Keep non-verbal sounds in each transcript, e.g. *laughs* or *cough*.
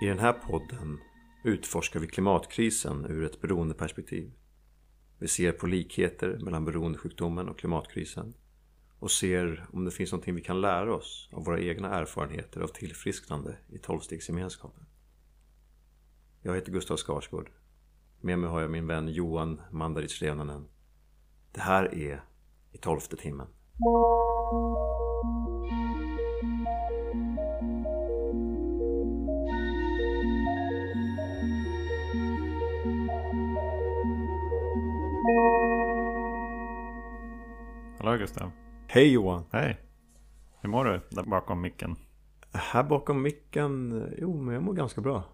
I den här podden utforskar vi klimatkrisen ur ett beroendeperspektiv. Vi ser på likheter mellan beroendesjukdomen och klimatkrisen och ser om det finns någonting vi kan lära oss av våra egna erfarenheter av tillfrisknande i tolvstegsgemenskapen. Jag heter Gustav Skarsgård. Med mig har jag min vän Johan Mandarits Leonanen. Det här är I tolfte timmen. Gustav. Hej Johan! Hej. Hur mår du där bakom micken? Här bakom micken, jo men jag mår ganska bra.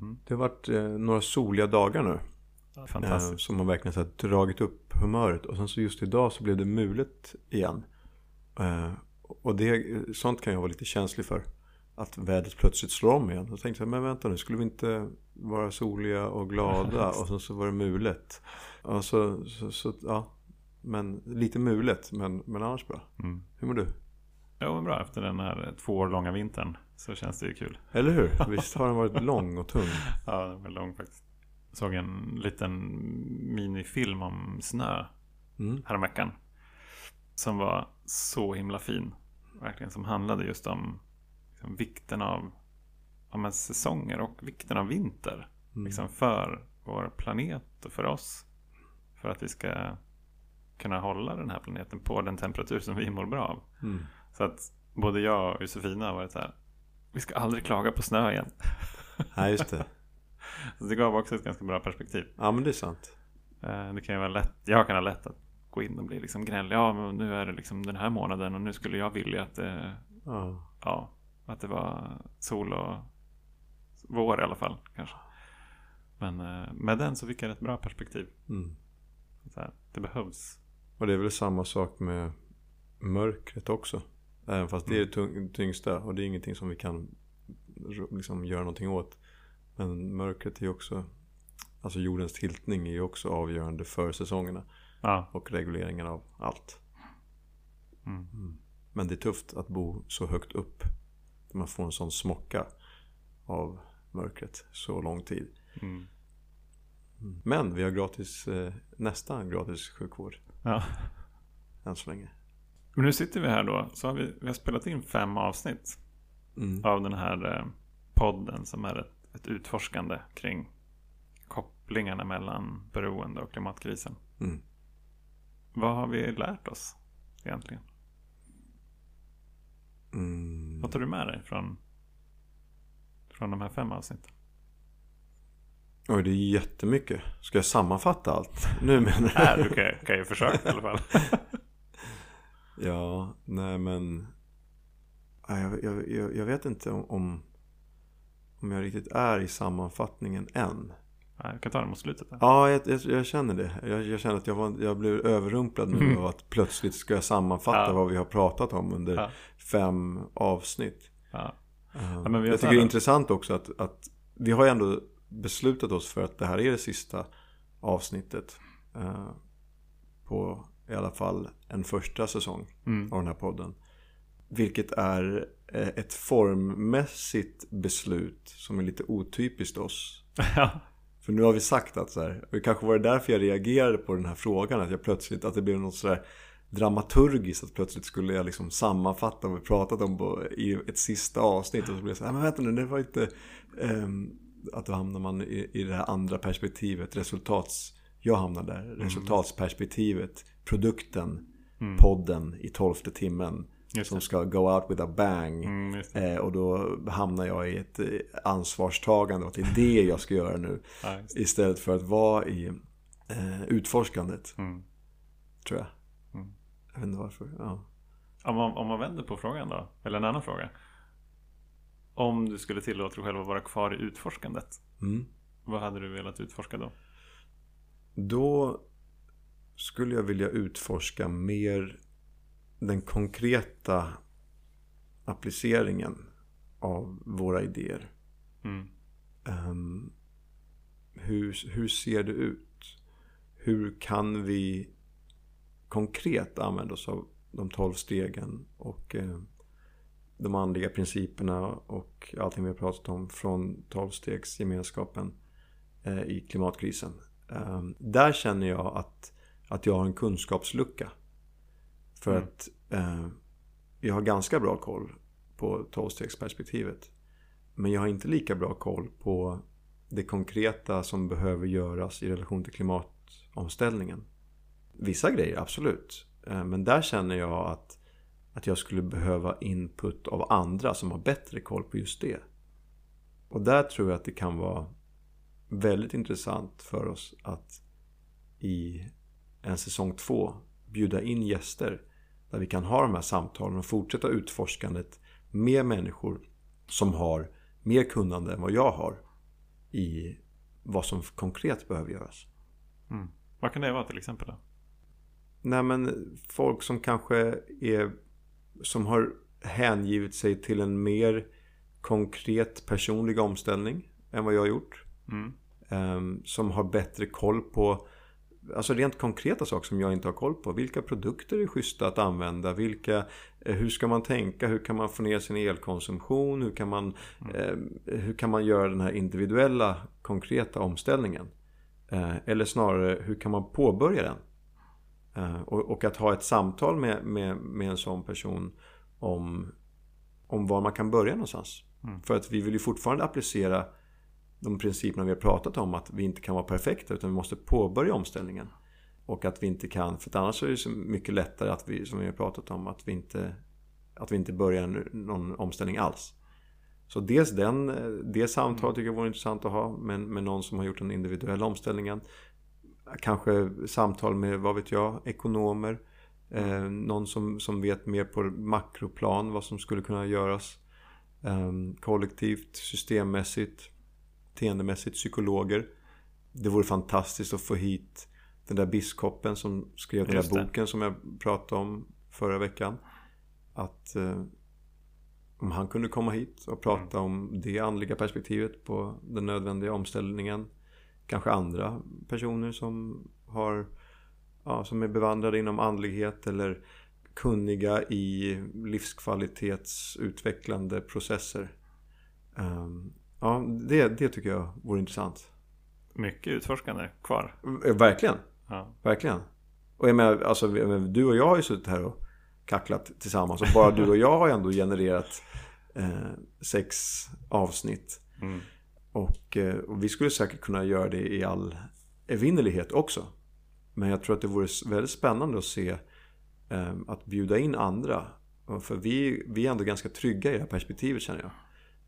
Mm. Det har varit eh, några soliga dagar nu. Eh, Fantastiskt. som har verkligen så här, dragit upp humöret. Och sen så just idag så blev det mulet igen. Eh, och det, sånt kan jag vara lite känslig för. Att vädret plötsligt slår om igen. Då tänkte jag, men vänta nu, skulle vi inte vara soliga och glada? och sen så var det mulet. Och så, så, så ja. Men lite mulet, men, men annars bra. Mm. Hur mår du? Jo, men bra. Efter den här två år långa vintern så känns det ju kul. Eller hur? *laughs* Visst har den varit lång och tung? Ja, den var lång faktiskt. Jag såg en liten minifilm om snö Mm. häromveckan. Som var så himla fin. Verkligen som handlade just om liksom, vikten av ja, säsonger och vikten av vinter. Mm. Liksom för vår planet och för oss. För att vi ska kunna hålla den här planeten på den temperatur som vi mår bra av. Mm. Så att både jag och Josefina har varit så här. Vi ska aldrig klaga på snö igen. *laughs* Nej, just det. *laughs* Så det gav också ett ganska bra perspektiv. Ja, men det är sant. Eh, Det kan ju vara lätt. Jag kan ha lätt att gå in och bli liksom gnällig. Ja, men nu är det liksom den här månaden och nu skulle jag vilja att det, Ja. ja, att det var sol och vår i alla fall kanske. Men eh, med den så fick jag ett bra perspektiv. Mm. Det behövs. Och det är väl samma sak med mörkret också. Även fast det är det tung- tyngsta och det är ingenting som vi kan liksom göra någonting åt. Men mörkret är ju också, alltså jordens tiltning är ju också avgörande för säsongerna Ja. och regleringen av allt. Mm. Men det är tufft att bo så högt upp. Man får en sån smocka av mörkret så lång tid. Mm. Men vi har gratis, eh, nästan gratis sjukvård Ja. än så länge. Men nu sitter vi här då. Så har vi, vi har spelat in fem avsnitt Mm. av den här eh, podden som är ett, ett utforskande kring kopplingarna mellan beroende och klimatkrisen. Mm. Vad har vi lärt oss egentligen? Mm. Vad tar du med dig från, från de här fem avsnitten? Oj, det är jättemycket. Ska jag sammanfatta allt? *laughs* Nu menar du? Nej, du kan, kan ju försöka i alla fall. *laughs* Ja, nej men... Jag, jag, jag, jag vet inte om, om jag riktigt är i sammanfattningen än. Nej, jag kan ta det mot slutet. Ja, jag, jag, jag känner det. Jag, jag känner att jag, var, jag blev överrumplad nu Mm. av att plötsligt ska jag sammanfatta Ja. vad vi har pratat om under Ja. fem avsnitt. Ja. Uh, men jag tycker det är intressant också att, att vi har ju ändå beslutat oss för att det här är det sista avsnittet eh, på i alla fall en första säsong Mm. av den här podden. Vilket är eh, ett formmässigt beslut som är lite otypiskt oss. *laughs* För nu har vi sagt att så här, och det kanske var det därför jag reagerade på den här frågan, att jag plötsligt, att det blev något sådär dramaturgiskt, att plötsligt skulle jag liksom sammanfatta vad vi pratat om på, i ett sista avsnitt och så blev jag så här, men vänta nu, det var inte, ehm, att då hamnar man i, i det här andra perspektivet, resultats, jag hamnar där, resultatsperspektivet, produkten, Mm. podden i tolfte timmen, som ska go out with a bang. Mm. Eh, och då hamnar jag i ett eh, ansvarstagande och det är det jag ska göra nu. *laughs* Ja. Istället för att vara i eh, utforskandet, Mm. tror jag. Mm. Jag vet inte varför. Ja. Om, man, om man vänder på frågan då, eller en annan fråga. Om du skulle tillåta dig själv att vara kvar i utforskandet, Mm. vad hade du velat utforska då? Då skulle jag vilja utforska mer den konkreta appliceringen av våra idéer. Mm. Ehm, hur, hur ser det ut? Hur kan vi konkret använda oss av de tolv stegen och eh, de andliga principerna och allting vi har pratat om från tolvstegsgemenskapen eh, i klimatkrisen. Eh, där känner jag att, att jag har en kunskapslucka. För mm. att eh, jag har ganska bra koll på tolvstegsperspektivet. Men jag har inte lika bra koll på det konkreta som behöver göras i relation till klimatomställningen. Vissa grejer, absolut. Eh, men där känner jag att, att jag skulle behöva input av andra som har bättre koll på just det. Och där tror jag att det kan vara väldigt intressant för oss att i en säsong två bjuda in gäster där vi kan ha de här samtalen och fortsätta utforskandet med människor som har mer kunnande än vad jag har i vad som konkret behöver göras. Mm. Vad kan det vara till exempel då? Nej men folk som kanske är som har hängivit sig till en mer konkret personlig omställning än vad jag har gjort. Mm. Um, som har bättre koll på Alltså rent konkreta saker som jag inte har koll på. Vilka produkter är schyssta att använda? Vilka, eh, hur ska man tänka? Hur kan man få ner sin elkonsumtion? Hur kan man, mm. eh, hur kan man göra den här individuella konkreta omställningen? Eh, eller snarare, hur kan man påbörja den? Eh, och, och, att ha ett samtal med, med, med en sån person om, om var man kan börja någonstans. Mm. För att vi vill ju fortfarande applicera de principerna vi har pratat om att vi inte kan vara perfekta utan vi måste påbörja omställningen. Och att vi inte kan, för annars är det så mycket lättare att vi, som vi har pratat om, att vi inte, att vi inte börjar någon omställning alls. Så dels den, det samtalet tycker jag vore intressant att ha med, med någon som har gjort den individuella omställningen. Kanske samtal med, vad vet jag, ekonomer. Eh, någon som, som vet mer på makroplan vad som skulle kunna göras. Eh, kollektivt, systemmässigt beteendemässigt psykologer. Det vore fantastiskt att få hit den där biskopen som skrev den där boken som jag pratade om förra veckan. Att eh, om han kunde komma hit och prata mm. om det andliga perspektivet på den nödvändiga omställningen. Kanske andra personer som har ja, som är bevandrade inom andlighet eller kunniga i livskvalitetsutvecklande processer. Um, Ja, det, det tycker jag vore intressant. Mycket utforskande kvar. Eh, verkligen. Ja. Verkligen. Och jag menar, alltså, du och jag har ju suttit här och kacklat tillsammans. Och bara du och jag har ändå genererat eh, sex avsnitt. Mm. Och, eh, och, vi skulle säkert kunna göra det i all evinnerlighet också. Men jag tror att det vore väldigt spännande att se eh, att bjuda in andra. För vi, vi är ändå ganska trygga i det här perspektivet känner jag.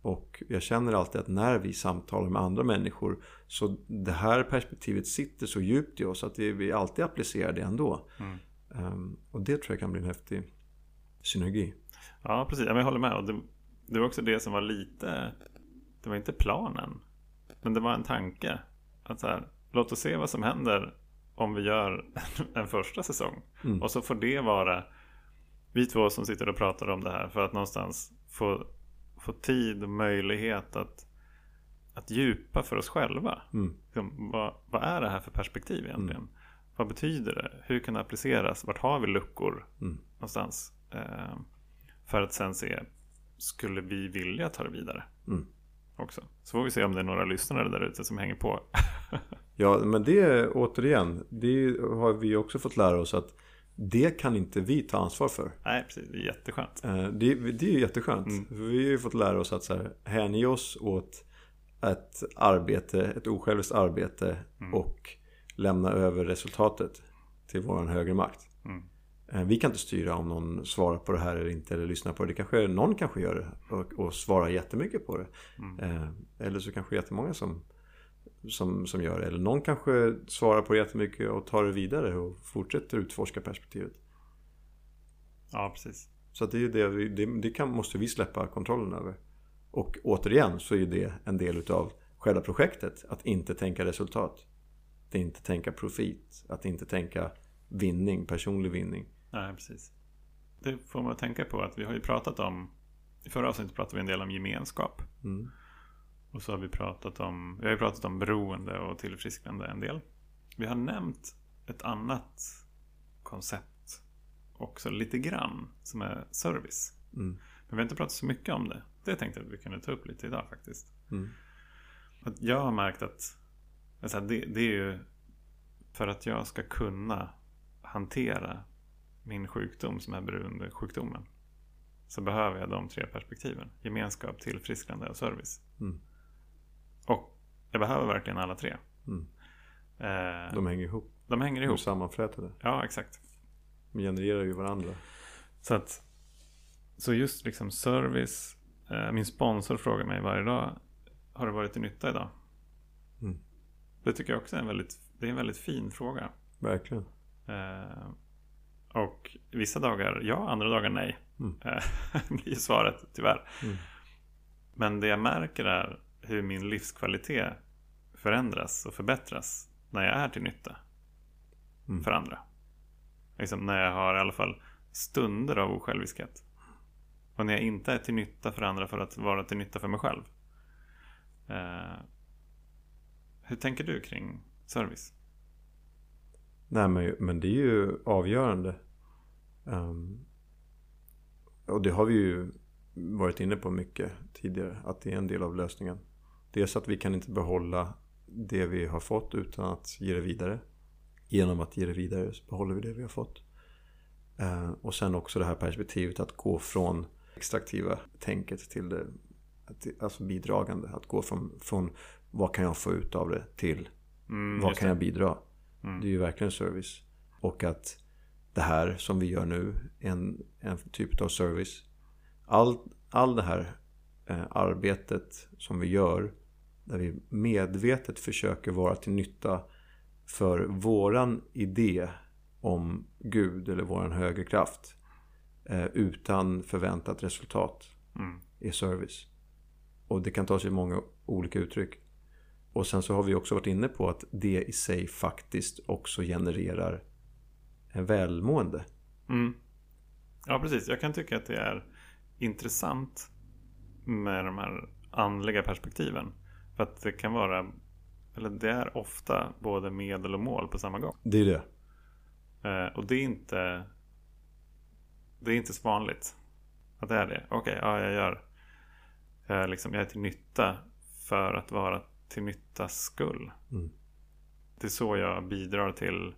Och jag känner alltid att när vi samtalar med andra människor så det här perspektivet sitter så djupt i oss att vi alltid applicerar det ändå. Mm. Um, och det tror jag kan bli en häftig synergi. Ja, precis. Jag håller med. Och det, det var också det som var lite... Det var inte planen. Men det var en tanke. Att så här, låt oss se vad som händer om vi gör *laughs* en första säsong. Mm. Och så får det vara vi två som sitter och pratar om det här för att någonstans få få tid och möjlighet att, att djupa för oss själva. Mm. Liksom, vad, vad, är det här för perspektiv egentligen? Mm. Vad betyder det? Hur kan det appliceras? Vart har vi luckor mm. någonstans? Eh, för att sen se, skulle vi vilja ta det vidare? Mm. Också. Så får vi se om det är några lyssnare där ute som hänger på. *laughs* ja, men det återigen, det har vi också fått lära oss att det kan inte vi ta ansvar för. Nej, precis. Det är jätteskönt. Eh, det, det är jätteskönt. Mm. Vi har ju fått lära oss att så här, hänge oss åt ett arbete, ett osjälviskt arbete mm. och lämna över resultatet till våran högre makt. Mm. Eh, vi kan inte styra om någon svarar på det här eller inte eller lyssnar på det. det kanske, någon kanske gör det och, och svarar jättemycket på det. Mm. Eh, eller så kanske jättemånga som som, som gör det. Eller någon kanske svarar på det jättemycket och tar det vidare och fortsätter utforska perspektivet. Ja, precis. Så det, är det, det, det kan, måste vi släppa kontrollen över. Och återigen så är det en del utav själva projektet. Att inte tänka resultat. Att inte tänka profit. Att inte tänka vinning, personlig vinning. Nej, precis. Det får man tänka på att vi har ju pratat om I förra avsnittet pratade vi en del om gemenskap. Mm. Och så har vi pratat om, vi har ju pratat om beroende och tillfrisknande en del. Vi har nämnt ett annat koncept också lite grann som är service. Mm. vi har inte pratat så mycket om det. Det tänkte jag att vi kunde ta upp lite idag faktiskt. Mm. Att jag har märkt att alltså det, det är ju för att jag ska kunna hantera min sjukdom som är beroendesjukdomen. Så behöver jag de tre perspektiven. Gemenskap, tillfrisknande och service. Mm. Och jag behöver verkligen alla tre. Mm. Eh, De hänger ihop. de hänger De är ihop. sammanflätade. Ja, exakt. De genererar ju varandra. Så att Så just liksom service. Eh, min sponsor frågar mig varje dag. Har det varit till nytta idag? Mm. Det tycker jag också är en väldigt, det är en väldigt fin fråga. Verkligen. Eh, och vissa dagar ja, andra dagar nej. Mm. Eh, *laughs* blir svaret tyvärr. Mm. Men det jag märker är hur min livskvalitet förändras och förbättras när jag är till nytta Mm. för andra. Liksom när jag har i alla fall stunder av osjälviskhet. Och när jag inte är till nytta för andra för att vara till nytta för mig själv. Eh, hur tänker du kring service? Nej men, men det är ju avgörande. Ehm, och det har vi ju varit inne på mycket tidigare. Att det är en del av lösningen. Dels att vi kan inte behålla det vi har fått utan att ge det vidare. Genom att ge det vidare så behåller vi det vi har fått. Eh, och sen också det här perspektivet att gå från extraktiva tänket till det alltså bidragande. Att gå från, från vad kan jag få ut av det till Mm, vad kan det. jag bidra? Mm. Det är ju verkligen service. Och att det här som vi gör nu är en, en typ av service. All, all det här eh, arbetet som vi gör där vi medvetet försöker vara till nytta för våran idé om Gud eller våran högre kraft eh, utan förväntat resultat Mm. är service. Och det kan ta sig många olika uttryck. Och sen så har vi också varit inne på att det i sig faktiskt också genererar en välmående. Mm. Ja, precis. Jag kan tycka att det är intressant med de här andliga perspektiven. För att det kan vara, eller det är ofta både medel och mål på samma gång. Det är det. Eh, och det är inte Det är inte så vanligt Att det är det. Okej, ja jag gör jag är, liksom, jag är till nytta För att vara till nyttas skull Mm. Det är så jag bidrar till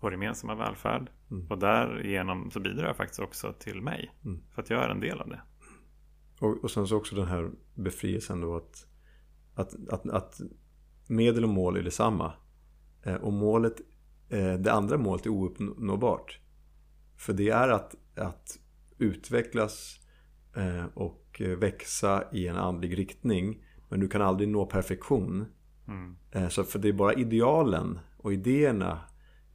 Vår gemensamma välfärd Mm. Och därigenom så bidrar jag faktiskt också till mig Mm. För att jag är en del av det Och, och sen så också den här befrielsen då att, att, att, att medel och mål är detsamma. Eh, och målet, eh, det andra målet är ouppnåbart. För det är att, att utvecklas eh, och växa i en andlig riktning. Men du kan aldrig nå perfektion. mm. Eh, Så för det är bara idealen och idéerna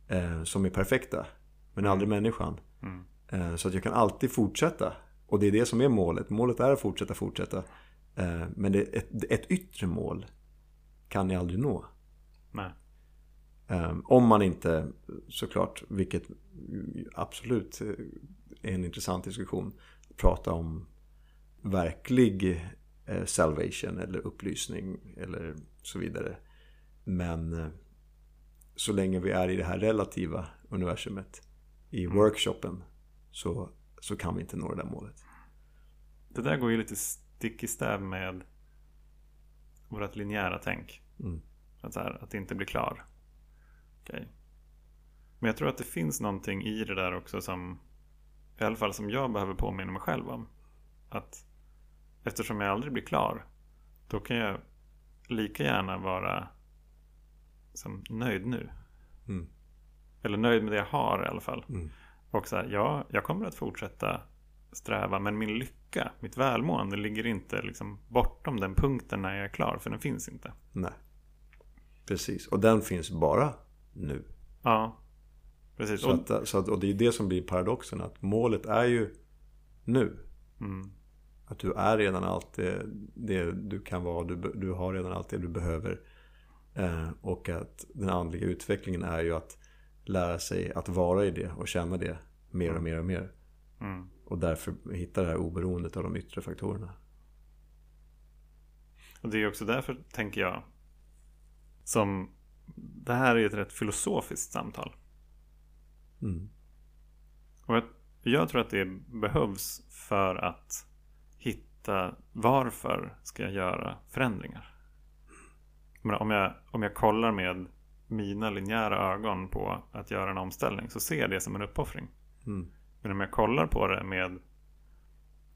eh, som är perfekta. Men aldrig människan. Mm. Eh, Så att jag kan alltid fortsätta. Och det är det som är målet. Målet är att fortsätta, fortsätta. Men ett, ett yttre mål kan ni aldrig nå. Nej. Om man inte, såklart, vilket absolut är en intressant diskussion, prata om verklig salvation eller upplysning eller så vidare. Men eh, så länge vi är i det här relativa universumet, i workshopen, så, så kan vi inte nå det där målet. Det där går ju lite stick i stäv med Vårat linjära tänk Mm. Att, här, att inte bli klar. Okej. Men jag tror att det finns någonting i det där också som i alla fall som jag behöver påminna mig själv om. Att eftersom jag aldrig blir klar då kan jag lika gärna vara som nöjd nu. Mm. Eller nöjd med det jag har i alla fall. Mm. Och så här, ja, jag kommer att fortsätta sträva men min lycka, mitt välmående ligger inte liksom bortom den punkten när jag är klar för den finns inte. Nej. Precis, och den finns bara nu. Ja, precis. Så att, så att, och det är det som blir paradoxen, att målet är ju nu. Mm. Att du är redan allt det, det du kan vara, du, du har redan allt det du behöver. Eh, och att den andliga utvecklingen är ju att lära sig att vara i det och känna det mer och mer och mer. Mm. Och därför hitta det här oberoendet av de yttre faktorerna. Och det är också därför, tänker jag, som det här är ett rätt filosofiskt samtal. Mm. Och jag, jag tror att det behövs för att hitta varför ska jag göra förändringar? Men om, jag, om jag kollar med mina linjära ögon på att göra en omställning så ser jag det som en uppoffring. Mm. Men om jag kollar på det med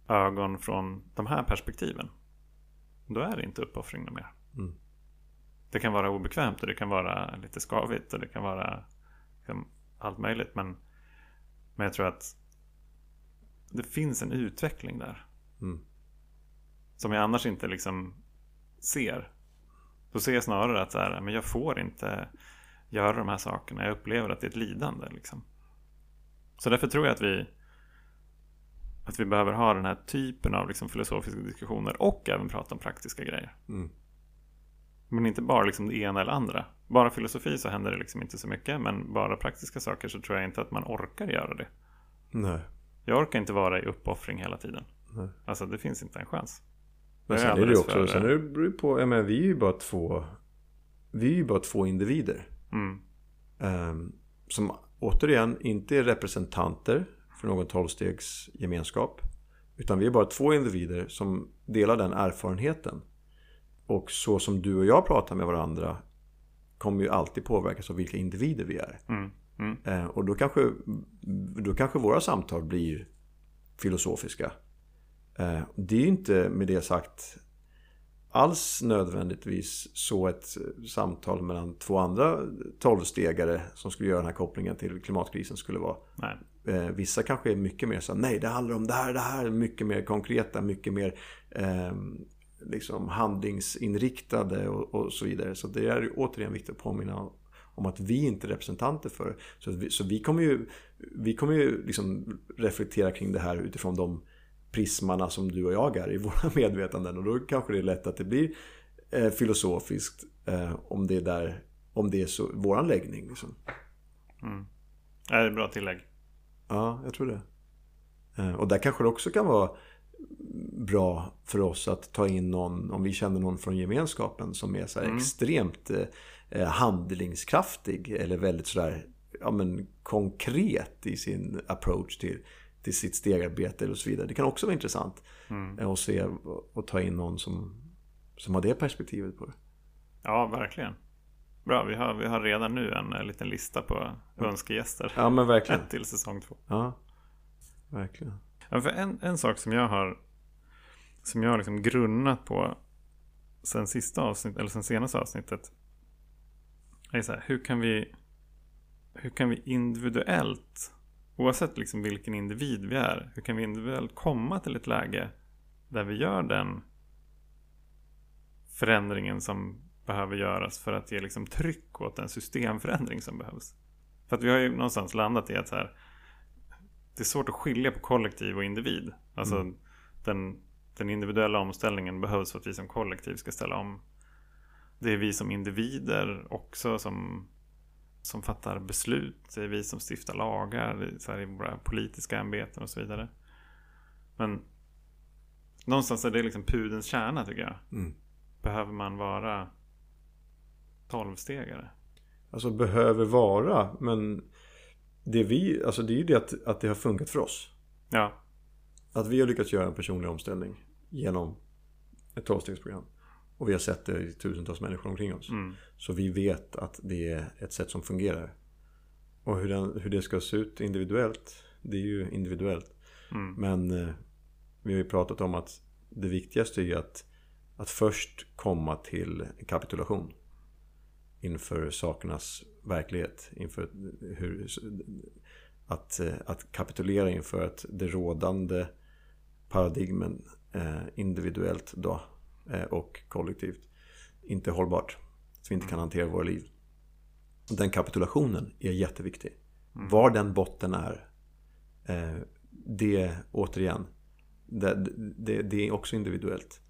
ögon från de här perspektiven då är det inte uppoffring mer. Mm. Det kan vara obekvämt och det kan vara lite skavigt och det kan vara liksom, allt möjligt. Men, men jag tror att det finns en utveckling där. Mm. Som jag annars inte liksom ser. Då ser jag snarare att så här, men jag får inte göra de här sakerna. Jag upplever att det är ett lidande. Liksom. Så därför tror jag att vi att vi behöver ha den här typen av liksom filosofiska diskussioner och även prata om praktiska grejer. Mm. Men inte bara liksom det ena eller andra. Bara filosofi så händer det liksom inte så mycket. Men bara praktiska saker så tror jag inte att man orkar göra det. Nej. Jag orkar inte vara i uppoffring hela tiden. Nej. Alltså det finns inte en chans. Men sen är det alldeles också, sen är det beror ju på, jag menar, vi är ju bara två, vi är ju bara två individer. Mm. ehm, som återigen inte är representanter för någon tolvstegsgemenskap. Utan vi är bara två individer som delar den erfarenheten. Och så som du och jag pratar med varandra kommer ju alltid påverkas av vilka individer vi är. Mm. Mm. Eh, och då kanske, då kanske våra samtal blir filosofiska. Eh, det är ju inte med det sagt alls nödvändigtvis så ett samtal mellan två andra tolvstegare som skulle göra den här kopplingen till klimatkrisen skulle vara. Nej. Eh, vissa kanske är mycket mer så nej det handlar om det här, det här, mycket mer konkreta, mycket mer eh, liksom handlingsinriktade och, och så vidare. Så det är återigen viktigt att påminna om att vi inte är representanter för det. Så, vi, så vi kommer ju, vi kommer ju liksom reflektera kring det här utifrån de prismarna som du och jag är i våra *laughs* medvetanden. Och då kanske det är lätt att det blir eh, filosofiskt eh, om det är där, om det är så, våran läggning. Liksom. Mm. Det är ett bra tillägg. Ja, jag tror det. Eh, Och där kanske det också kan vara bra för oss att ta in någon, om vi känner någon från gemenskapen som är så här Mm. extremt eh, eh, handlingskraftig eller väldigt sådär ja, men konkret i sin approach till, till sitt stegarbete och så vidare. Det kan också vara intressant Mm. eh, att se och ta in någon som, som har det perspektivet på det. Ja, verkligen. Bra, vi har, vi har redan nu en, eh, liten lista på önskegäster. Ja, men verkligen. *laughs* till säsong två. Ja, verkligen. Ja, för en, en sak som jag har som jag har liksom grunnat på sen sista avsnitt, eller sen senaste avsnittet är så här, hur kan vi hur kan vi individuellt oavsett liksom vilken individ vi är hur kan vi individuellt komma till ett läge där vi gör den förändringen som behöver göras för att ge liksom tryck åt den systemförändring som behövs. För att vi har ju någonstans landat i att så här, det är svårt att skilja på kollektiv och individ. Alltså Mm. den, den individuella omställningen behövs för att vi som kollektiv ska ställa om. Det är vi som individer också som, som fattar beslut. Det är vi som stiftar lagar så här, i våra politiska ämbeten och så vidare. Men någonstans är det liksom pudens kärna tycker jag. Mm. Behöver man vara tolvstegare? Alltså behöver vara, men det, vi, alltså det är ju det att, att det har funkat för oss. Ja, Att vi har lyckats göra en personlig omställning genom ett tolvstegsprogram. Och vi har sett det i tusentals människor omkring oss. mm. Så vi vet att det är ett sätt som fungerar. Och hur, den, hur det ska se ut individuellt, det är ju individuellt. Mm. Men eh, vi har ju pratat om att det viktigaste är att, att först komma till kapitulation. Inför sakernas verklighet. Inför hur, att, eh, att kapitulera inför att det rådande paradigmen eh, individuellt då och kollektivt inte hållbart. Så vi inte kan hantera våra liv. Den kapitulationen är jätteviktig. Var den botten är, eh, det återigen, det, det, det är också individuellt.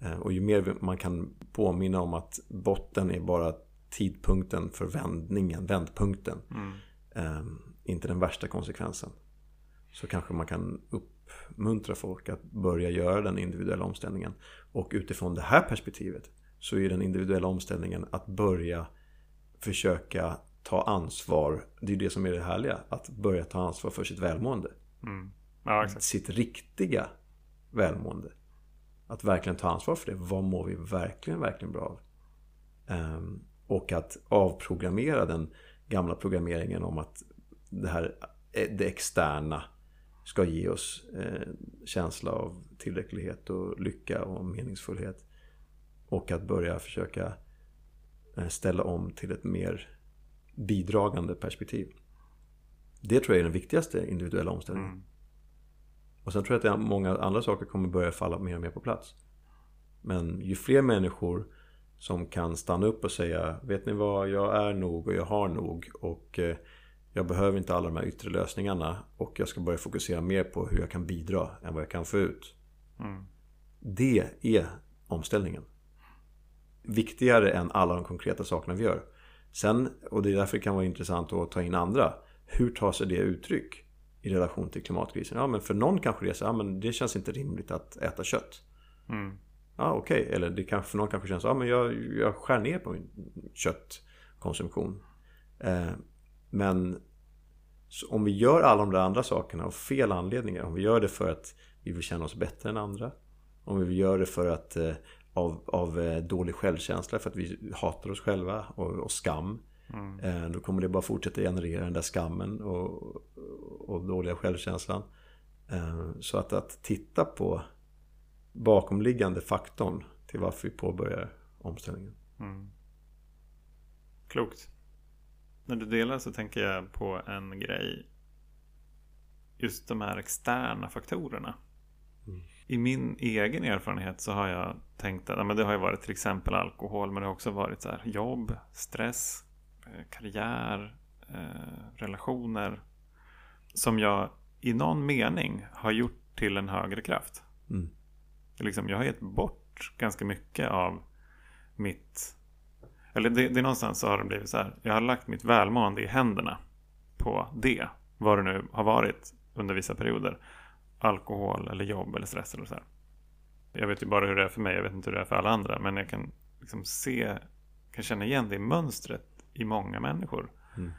Eh, och ju mer man kan påminna om att botten är bara tidpunkten för vändningen, vändpunkten. Mm. Eh, inte den värsta konsekvensen. Så kanske man kan uppmuntra folk att börja göra den individuella omställningen. Och utifrån det här perspektivet så är den individuella omställningen att börja försöka ta ansvar. Det är det som är det härliga. Att börja ta ansvar för sitt välmående. Mm. Ja. Sitt riktiga välmående. Att verkligen ta ansvar för det. Vad mår vi verkligen, verkligen bra av? Um, och att avprogrammera den gamla programmeringen om att det här det externa ska ge oss eh, känsla av tillräcklighet och lycka och meningsfullhet. Och att börja försöka eh, ställa om till ett mer bidragande perspektiv. Det tror jag är den viktigaste individuella omställningen. Mm. Och sen tror jag att många andra saker kommer börja falla mer och mer på plats. Men ju fler människor som kan stanna upp och säga Vet ni vad, jag är nog och jag har nog och eh, jag behöver inte alla de här yttre lösningarna och jag ska börja fokusera mer på hur jag kan bidra än vad jag kan få ut. Mm. Det är omställningen. Viktigare än alla de konkreta sakerna vi gör. Sen, och det är därför det kan vara intressant att ta in andra. Hur tar sig det uttryck i relation till klimatkrisen? Ja, men för någon kanske det är så, ja, men det känns inte rimligt att äta kött. Mm. Ja, okej. Okay. Eller det kanske, för någon kanske känns, ja men jag, jag skär ner på min köttkonsumtion. Eh, men om vi gör alla de där andra sakerna av fel anledningar. Om vi gör det för att vi vill känna oss bättre än andra. Om vi gör det för att eh, av, av eh, dålig självkänsla för att vi hatar oss själva och, och skam. Mm. Eh, då kommer det bara fortsätta generera den där skammen och, och dåliga självkänslan. Så att, att titta på bakomliggande faktorn till varför vi påbörjar omställningen. Mm. Klokt. När du delar så tänker jag på en grej. Just de här externa faktorerna. Mm. I min egen erfarenhet så har jag tänkt att ja, men det har ju varit till exempel alkohol men det har också varit så här, jobb, stress, eh, karriär, eh, relationer. Som jag i någon mening har gjort till en högre kraft. Mm. Liksom, jag har gett bort ganska mycket av mitt eller det, det är någonstans så har det blivit så här. Jag har lagt mitt välmående i händerna på det. Vad det nu har varit under vissa perioder. Alkohol eller jobb eller stress eller så här. Jag vet ju bara hur det är för mig. Jag vet inte hur det är för alla andra. Men jag kan liksom se, kan känna igen det mönstret i många människor. Mm.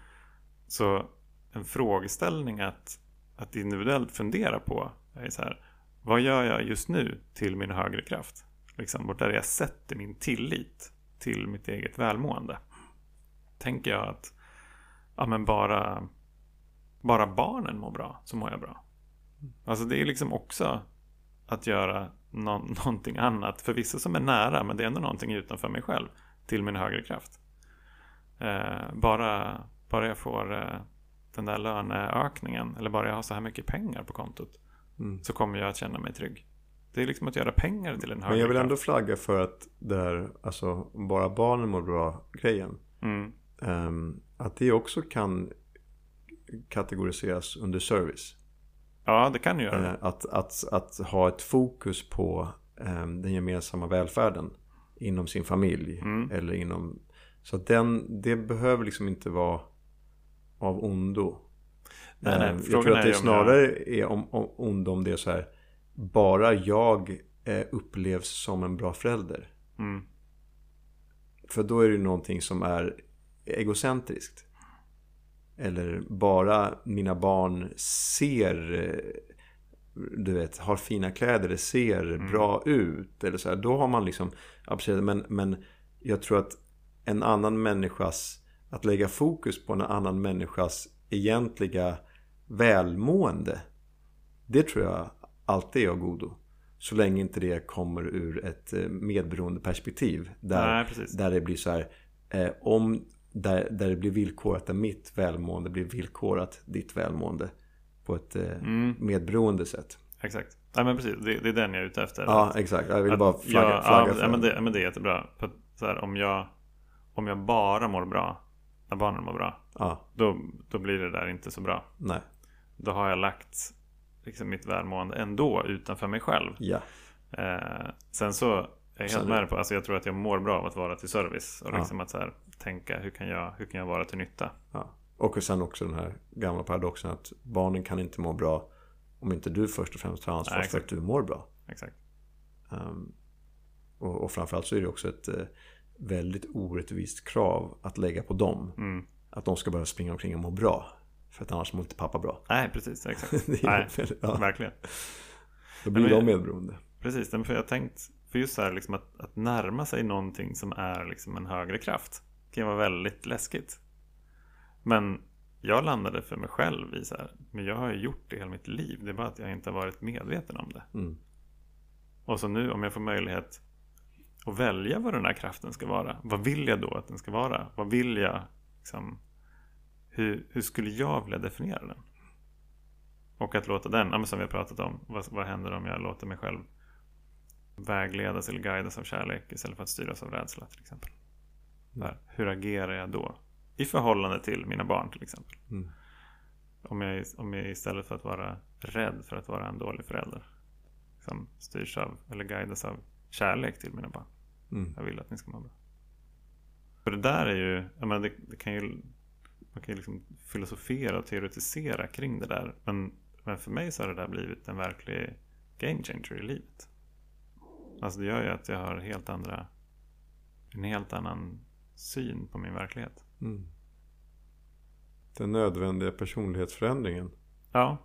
Så en frågeställning att, att individuellt fundera på är så här. Vad gör jag just nu till min högre kraft? Liksom, vart är det jag sätter min tillit till mitt eget välmående. Tänker jag att ja, men bara, bara barnen mår bra så mår jag bra. Alltså det är liksom också att göra no *laughs* någonting annat för vissa som är nära men det är ändå någonting utanför mig själv till min högre kraft. Eh, bara, bara jag får eh, den där löneökningen eller bara jag har så här mycket pengar på kontot mm. så kommer jag att känna mig trygg. Det är liksom att göra pengar till en högre Men jag vill ändå flagga för att det här, alltså bara barnen mår bra grejen. Mm. Um, att det också kan kategoriseras under service. Ja, det kan ju göra uh, att, att, att ha ett fokus på um, den gemensamma välfärden inom sin familj. Mm. Eller inom... Så att den, det behöver liksom inte vara av ondo. Nej, nej, jag tror att det snarare jag... är om, om ondo om det är så här bara jag eh, upplevs som en bra förälder. Mm. För då är det någonting som är egocentriskt. Eller bara mina barn ser, eh, du vet, har fina kläder, ser mm. bra ut. Eller så här. Då har man liksom, absolut, men, men jag tror att en annan människas, att lägga fokus på en annan människas egentliga välmående. Det tror jag alltid är av godo. Så länge inte det kommer ur ett eh, medberoende perspektiv. Där, Nej, där det blir så här. Eh, om, där, där det blir villkorat, där mitt välmående blir villkorat ditt välmående. På ett eh, mm. medberoende sätt. Exakt. Ja men precis, det, det, är den jag är ute efter. Ja exakt, jag vill bara flagga, jag, flagga för ja, men det. men det är jättebra. Så här, om, jag, om jag bara mår bra när barnen mår bra. Ja. Då, då blir det där inte så bra. Nej. Då har jag lagt liksom mitt välmående ändå utanför mig själv. Ja. Eh, sen så är jag helt med på, alltså jag tror att jag mår bra av att vara till service. Och liksom att så här, tänka hur kan, jag, hur kan jag vara till nytta? Ja. Och sen också den här gamla paradoxen att barnen kan inte må bra om inte du först och främst tar ansvar Nej, för att du mår bra. Exakt. Um, och, och framförallt så är det också ett uh, väldigt orättvist krav att lägga på dem. Mm. Att de ska börja springa omkring och må bra. För att annars mår inte pappa bra. Nej, precis. Exakt. *laughs* Nej, ja. verkligen. Då blir men, de medberoende. precis. För jag tänkt, för just så här liksom att, att närma sig någonting som är liksom en högre kraft kan vara väldigt läskigt. Men jag landade för mig själv i så här, men jag har ju gjort det hela mitt liv. Det är bara att jag inte har varit medveten om det. Mm. Och så nu om jag får möjlighet att välja vad den här kraften ska vara. Vad vill jag då att den ska vara? Vad vill jag? Liksom, hur, hur skulle jag vilja definiera den? Och att låta den, som vi har pratat om, vad, vad händer om jag låter mig själv vägledas eller guidas av kärlek istället för att styras av rädsla till exempel. Där, hur agerar jag då? I förhållande till mina barn till exempel. Mm. Om, jag, om jag istället för att vara rädd för att vara en dålig förälder liksom styrs av eller guidas av kärlek till mina barn. Mm. Jag vill att ni ska må bra. För det där är ju, jag menar, det, det kan ju man kan ju liksom filosofera och teoretisera kring det där. Men, men för mig så har det där blivit en verklig game changer i livet. Alltså det gör ju att jag har helt andra, en helt annan syn på min verklighet. Mm. Den nödvändiga personlighetsförändringen. Ja.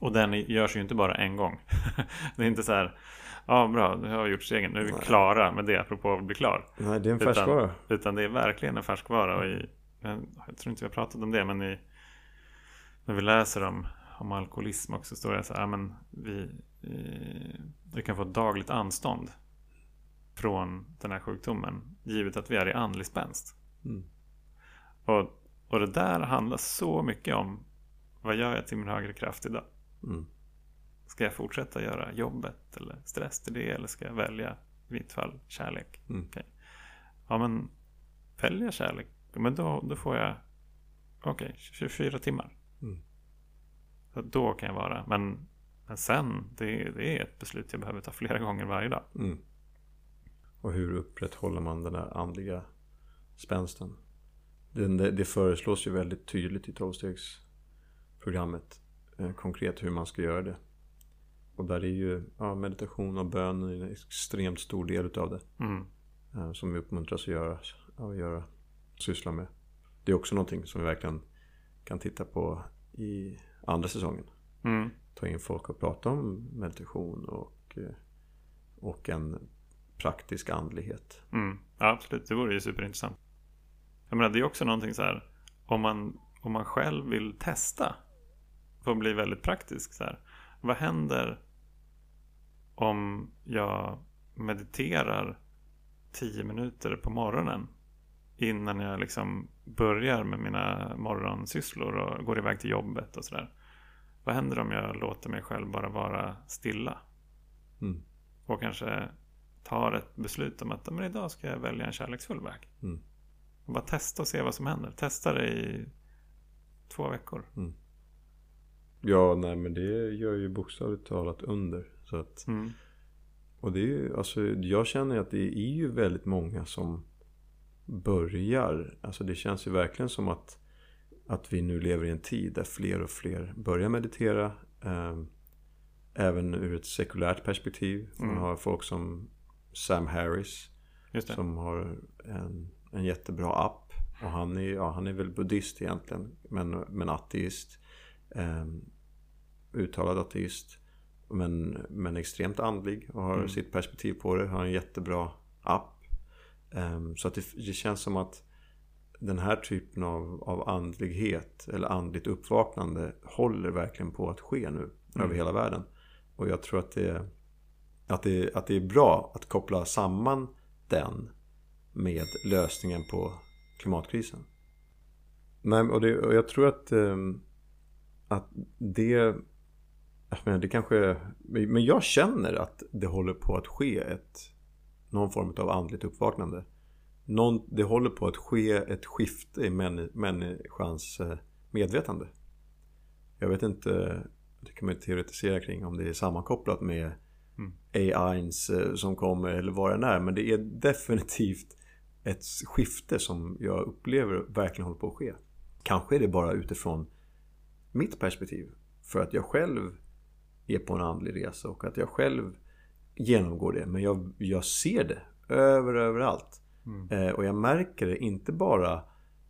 Och den görs ju inte bara en gång. *laughs* det är inte så här, ja bra, nu har vi gjort stegen, nu är vi Nej. klara med det apropå att bli klar. Nej, det är en färskvara. Utan, utan det är verkligen en färskvara. Och i, jag tror inte vi har pratat om det, men i, när vi läser om, om alkoholism också står det så här, men vi, vi kan få dagligt anstånd från den här sjukdomen, givet att vi är i andlig spänst. Mm. Och, och det där handlar så mycket om vad gör jag till min högre kraft idag? Mm. Ska jag fortsätta göra jobbet eller stress till det eller ska jag välja i mitt fall kärlek? Mm. Okay. Ja men välja kärlek, men då, då får jag okej, okay, 24 timmar. Mm. Så då kan jag vara, men, men sen det, det, är ett beslut jag behöver ta flera gånger varje dag. Mm. Och hur upprätthåller man den där andliga spänsten? Det, det föreslås ju väldigt tydligt i tolvstegsprogrammet eh, konkret hur man ska göra det. Och där är ju ja, meditation och bön en extremt stor del utav det. Mm. Eh, som vi uppmuntras att göra, att göra, syssla med. Det är också någonting som vi verkligen kan titta på i andra säsongen. Mm. Ta in folk och prata om meditation och, eh, och en praktisk andlighet. Mm. Ja, absolut, det vore ju superintressant. Jag menar, det är också någonting så här, om man, om man själv vill testa, för att bli väldigt praktisk så här, vad händer om jag mediterar tio minuter på morgonen innan jag liksom börjar med mina morgonsysslor och går iväg till jobbet och sådär. Vad händer om jag låter mig själv bara vara stilla? Mm. Och kanske tar ett beslut om att men idag ska jag välja en kärleksfull väg. Mm. Och bara testa och se vad som händer. Testa det i två veckor. Mm. Ja, nej men det gör ju bokstavligt talat under. Så att, mm. Och det är ju, alltså jag känner att det är ju väldigt många som börjar. Alltså det känns ju verkligen som att, att vi nu lever i en tid där fler och fler börjar meditera. Eh, även ur ett sekulärt perspektiv. Man Mm. har folk som Sam Harris. Som har en, en jättebra app. Och han är, ja, han är väl buddhist egentligen. Men, men ateist. Eh, uttalad ateist. Men, men extremt andlig och har Mm. sitt perspektiv på det. Har en jättebra app. Eh, så att det, det känns som att den här typen av, av andlighet eller andligt uppvaknande håller verkligen på att ske nu Mm. över hela världen. Och jag tror att det, att, det, att det är bra att koppla samman den med lösningen på klimatkrisen. Nej, och, det, och jag tror att, eh, att det, jag menar, det kanske, men jag känner att det håller på att ske ett, någon form av andligt uppvaknande. Någon, det håller på att ske ett skifte i människans eh, medvetande. Jag vet inte, det kan man ju teoretisera kring om det är sammankopplat med Mm. AIns eh, som kommer eller vad det är. Men det är definitivt ett skifte som jag upplever verkligen håller på att ske. Kanske är det bara utifrån mitt perspektiv. För att jag själv är på en andlig resa och att jag själv genomgår det. Men jag, jag ser det över överallt. Mm. Eh, och jag märker det inte bara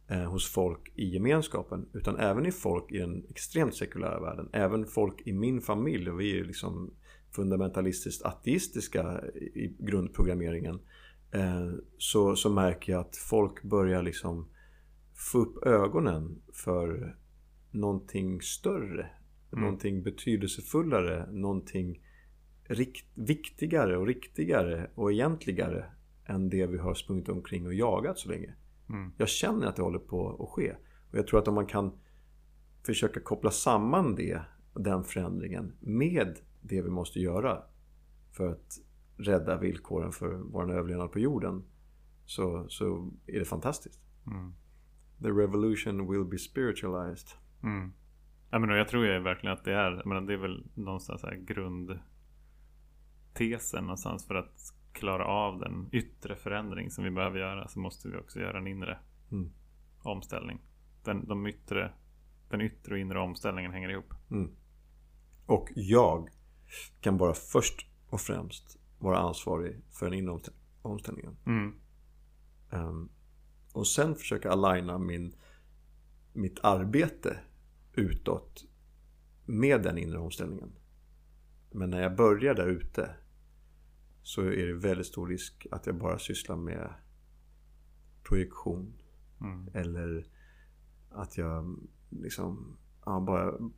eh, hos folk i gemenskapen utan även i folk i den extremt sekulära världen. Även folk i min familj. Och vi är ju liksom fundamentalistiskt ateistiska i grundprogrammeringen eh, så, så märker jag att folk börjar liksom få upp ögonen för någonting större. Mm. Någonting betydelsefullare, någonting rikt, viktigare och riktigare och egentligare än det vi har sprungit omkring och jagat så länge. Mm. Jag känner att det håller på att ske. Och jag tror att om man kan försöka koppla samman det, den förändringen med det vi måste göra för att rädda villkoren för vår överlevnad på jorden så, så är det fantastiskt. Mm. The revolution will be spiritualized. Mm. Jag, menar, jag tror ju verkligen att det är, jag menar, det är väl någonstans här grundtesen någonstans för att klara av den yttre förändring som vi behöver göra så måste vi också göra en inre mm. omställning. Den, de yttre, den yttre och inre omställningen hänger ihop. Mm. Och jag kan bara först och främst vara ansvarig för den inre omställningen. Mm. Um, och sen försöka aligna min, mitt arbete utåt med den inre omställningen. Men när jag börjar där ute så är det väldigt stor risk att jag bara sysslar med projektion. Mm. Eller att jag liksom ja, bara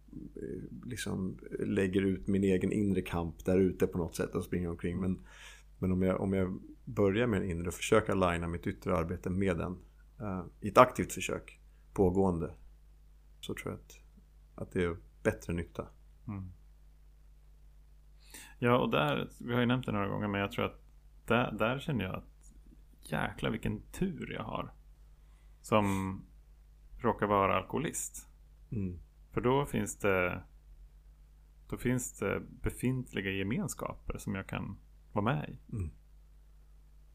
liksom lägger ut min egen inre kamp där ute på något sätt och springer omkring. Men, men om, jag, om jag börjar med den inre och försöker aligna mitt yttre arbete med den uh, i ett aktivt försök, pågående, så tror jag att, att det är bättre nytta. Mm. Ja, och där, vi har ju nämnt det några gånger, men jag tror att där, där känner jag att jäkla vilken tur jag har. Som råkar vara alkoholist. Mm. För då finns det Då finns det befintliga gemenskaper som jag kan vara med i. Mm.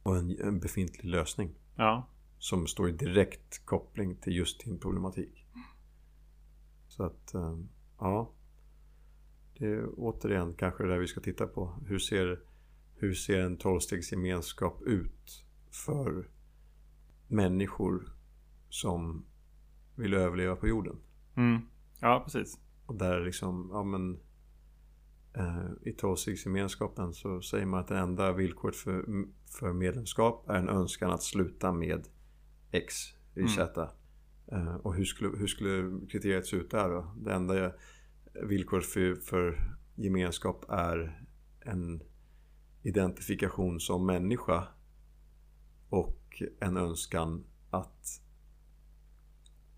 Och en, en, befintlig lösning. Ja. Som står i direkt koppling till just din problematik. Så att, eh, ja. Det är återigen kanske det där vi ska titta på. Hur ser, hur ser en tolvstegsgemenskap ut för människor som vill överleva på jorden? Mm. Ja, precis. Och där liksom, ja men eh, i tolvstegsgemenskapen så säger man att det enda villkoret för, för medlemskap är en önskan att sluta med X, Y, mm. Z. Mm. Och hur skulle, hur skulle kriteriet se ut där då? Det enda villkoret för, för gemenskap är en identifikation som människa och en önskan att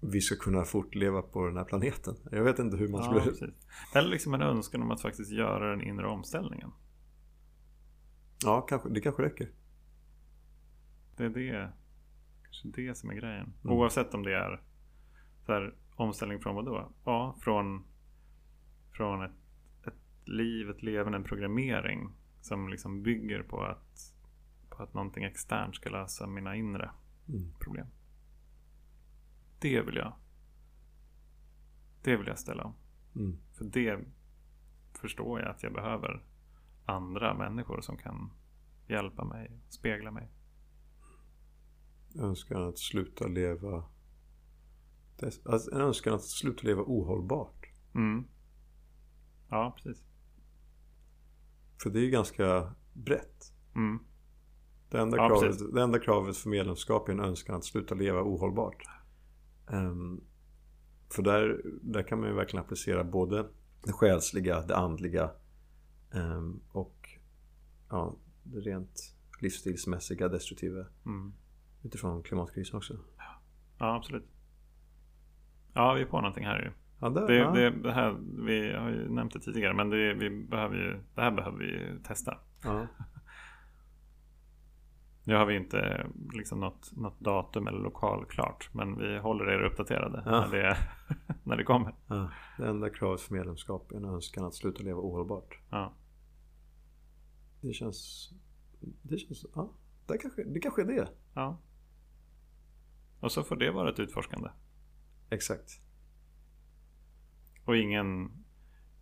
vi ska kunna fortleva på den här planeten. Jag vet inte hur man skulle... Precis. Eller liksom en önskan om att faktiskt göra den inre omställningen. Ja, kanske, det kanske räcker. Det är det, kanske det som är grejen. Mm. Oavsett om det är så här, omställning från vad då? Ja, från, från ett, ett liv, ett levande, en programmering som liksom bygger på att, på att någonting externt ska lösa mina inre mm. problem. Det vill jag. Det vill jag ställa om. Mm. För det förstår jag att jag behöver andra människor som kan hjälpa mig, spegla mig. Önskan att sluta leva alltså önskan att sluta leva ohållbart. Mm. Ja, precis. För det är ju ganska brett. Mm. Det, enda ja, kravet, det enda kravet för medlemskap är en önskan att sluta leva ohållbart. Um, för där, där kan man ju verkligen applicera både det själsliga, det andliga um, och ja, det rent livsstilsmässiga, destruktiva mm. utifrån klimatkrisen också. Ja. ja, absolut. Ja, vi är på någonting här ju. Ja, det, det, ja. det, det, här, vi har ju nämnt det tidigare men det, vi behöver ju, det här behöver vi testa. Ja. *laughs* Nu har vi inte liksom något, något datum eller lokal klart. Men vi håller er uppdaterade ja. när, det, *laughs* när det kommer. Ja. Det enda kravet för medlemskap är en önskan att sluta leva ohållbart. Ja. Det känns... Det känns... Ja, det kanske, det kanske är det. Ja. Och så får det vara ett utforskande. Exakt. Och ingen,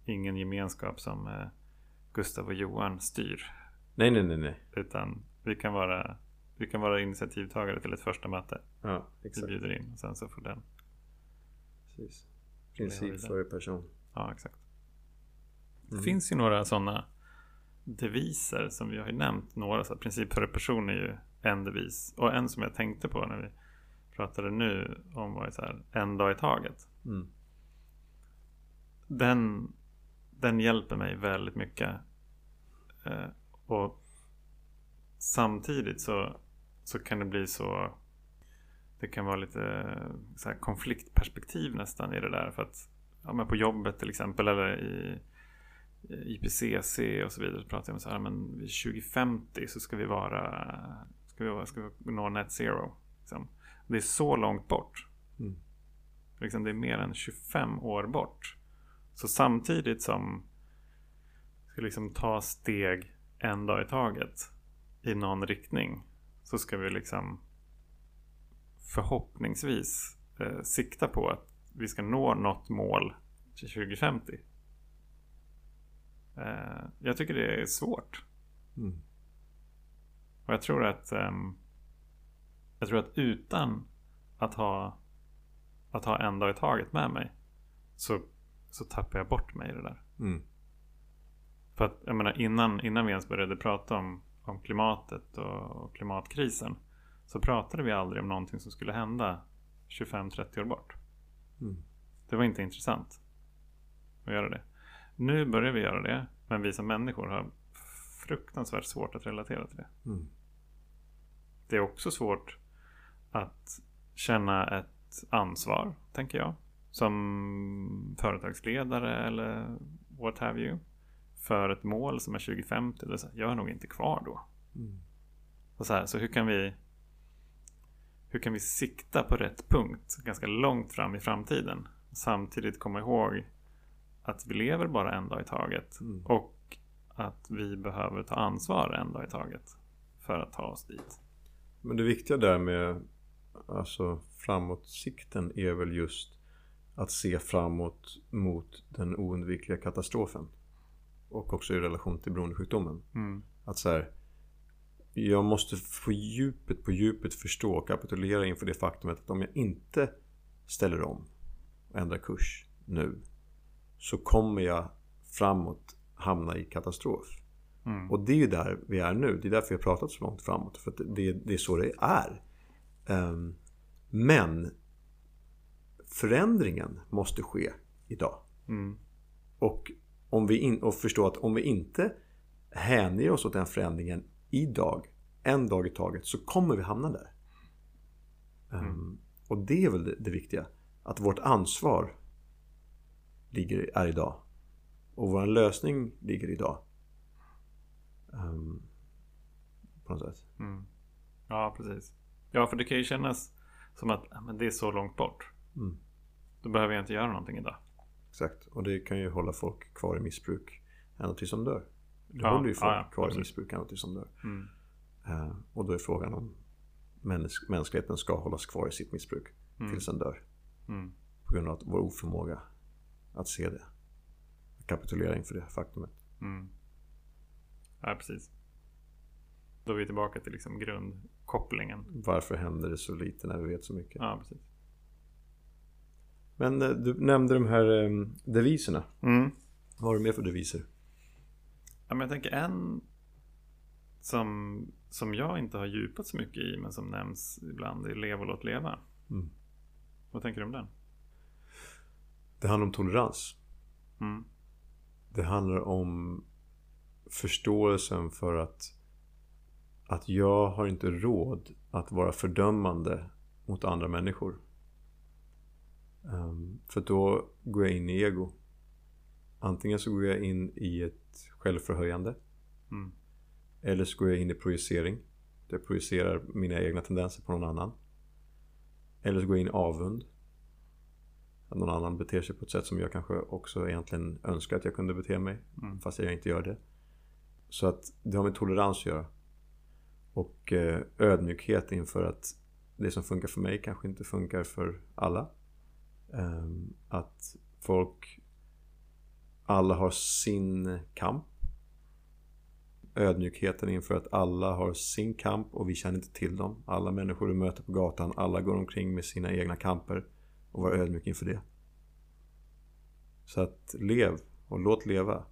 ingen gemenskap som eh, Gustav och Johan styr. Nej, nej, nej, nej. Utan vi kan vara, vi kan vara initiativtagare till ett första möte. Ja, exakt. Vi bjuder in och sen så får den. Precis. Princip före person. Ja, exakt. Det mm. finns ju några sådana deviser som vi har ju nämnt några. Så princip för person är ju en devis. Och en som jag tänkte på när vi pratade nu om var ju så här en dag i taget. Mm. Den, den hjälper mig väldigt mycket. Eh, och samtidigt så, så kan det bli så det kan vara lite så konfliktperspektiv nästan i det där. För att ja, men på jobbet till exempel eller i IPCC och så vidare så pratar jag om så här, men 2050 så ska vi vara, ska vi, vara, ska vi nå net zero. Liksom. Det är så långt bort. Mm. Liksom, det är mer än 25 år bort. Så samtidigt som vi ska liksom ta steg en dag i taget i någon riktning så ska vi liksom förhoppningsvis eh, sikta på att vi ska nå något mål till 2050. Eh, jag tycker det är svårt. Mm. Och jag tror att um, jag tror att utan att ha att ha en dag i taget med mig så, så tappar jag bort mig i det där. Mm. För att jag menar innan, innan vi ens började prata om, om klimatet och, och klimatkrisen så pratade vi aldrig om någonting som skulle hända 25-30 år bort. Mm. Det var inte intressant att göra det. Nu börjar vi göra det, men vi som människor har fruktansvärt svårt att relatera till det. Mm. Det är också svårt att känna ett ansvar, tänker jag. Som företagsledare eller what have you. För ett mål som är 2050. Det är så här, jag är nog inte kvar då. Mm. Och så, här, så hur kan vi hur kan vi sikta på rätt punkt ganska långt fram i framtiden? Samtidigt komma ihåg att vi lever bara en dag i taget. Mm. Och att vi behöver ta ansvar en dag i taget. För att ta oss dit. Men det viktiga där med alltså, framåtsikten är väl just att se framåt mot den oundvikliga katastrofen. Och också i relation till beroendesjukdomen. Mm. Att så här, jag måste på djupet, på djupet förstå och kapitulera inför det faktumet att om jag inte ställer om och ändrar kurs nu så kommer jag framåt hamna i katastrof. Mm. Och det är ju där vi är nu. Det är därför jag har pratat så långt framåt. För det, det är så det är. Um, men förändringen måste ske idag. Mm. Och, om vi in, och förstå att om vi inte hänger oss åt den förändringen idag, en dag i taget, så kommer vi hamna där. Um, och det är väl det, det, viktiga. Att vårt ansvar ligger, är idag. Och vår lösning ligger idag. Um, på något sätt. Mm. Ja, precis. Ja, för det kan ju kännas som att men det är så långt bort. Mm. Då behöver jag inte göra någonting idag. Exakt. Och det kan ju hålla folk kvar i missbruk ända tills de dör. Det Ja, håller ju folk ja, ja, kvar i absolut. missbruk ända tills de dör. Mm. Eh, och då är frågan om mäns- mänskligheten ska hållas kvar i sitt missbruk Mm. tills den dör. Mm. På grund av vår oförmåga att se det. Kapitulera inför det faktumet. Mm. Ja, precis. Då är vi tillbaka till liksom grundkopplingen. Varför händer det så lite när vi vet så mycket? Ja, precis. Men eh, du nämnde de här eh, deviserna. Mm. Vad har du mer för deviser? Ja, men jag tänker en som, som jag inte har djupat så mycket i men som nämns ibland är Lev och låt leva. Mm. Vad tänker du om den? Det handlar om tolerans. Mm. Det handlar om förståelsen för att att jag har inte råd att vara fördömande mot andra människor. Ehm, för då går jag in i ego. Antingen så går jag in i ett självförhöjande. Mm. Eller så går jag in i projicering. Där jag projicerar mina egna tendenser på någon annan. Eller så går jag in i avund. Att någon annan beter sig på ett sätt som jag kanske också egentligen önskar att jag kunde bete mig. Mm. Fast jag inte gör det. Så att det har med tolerans att göra. Och eh, ödmjukhet inför att det som funkar för mig kanske inte funkar för alla. Ehm, att folk alla har sin kamp. Ödmjukheten inför att alla har sin kamp och vi känner inte till dem. Alla människor du möter på gatan, alla går omkring med sina egna kamper. Och var ödmjuk inför det. Så att lev och låt leva.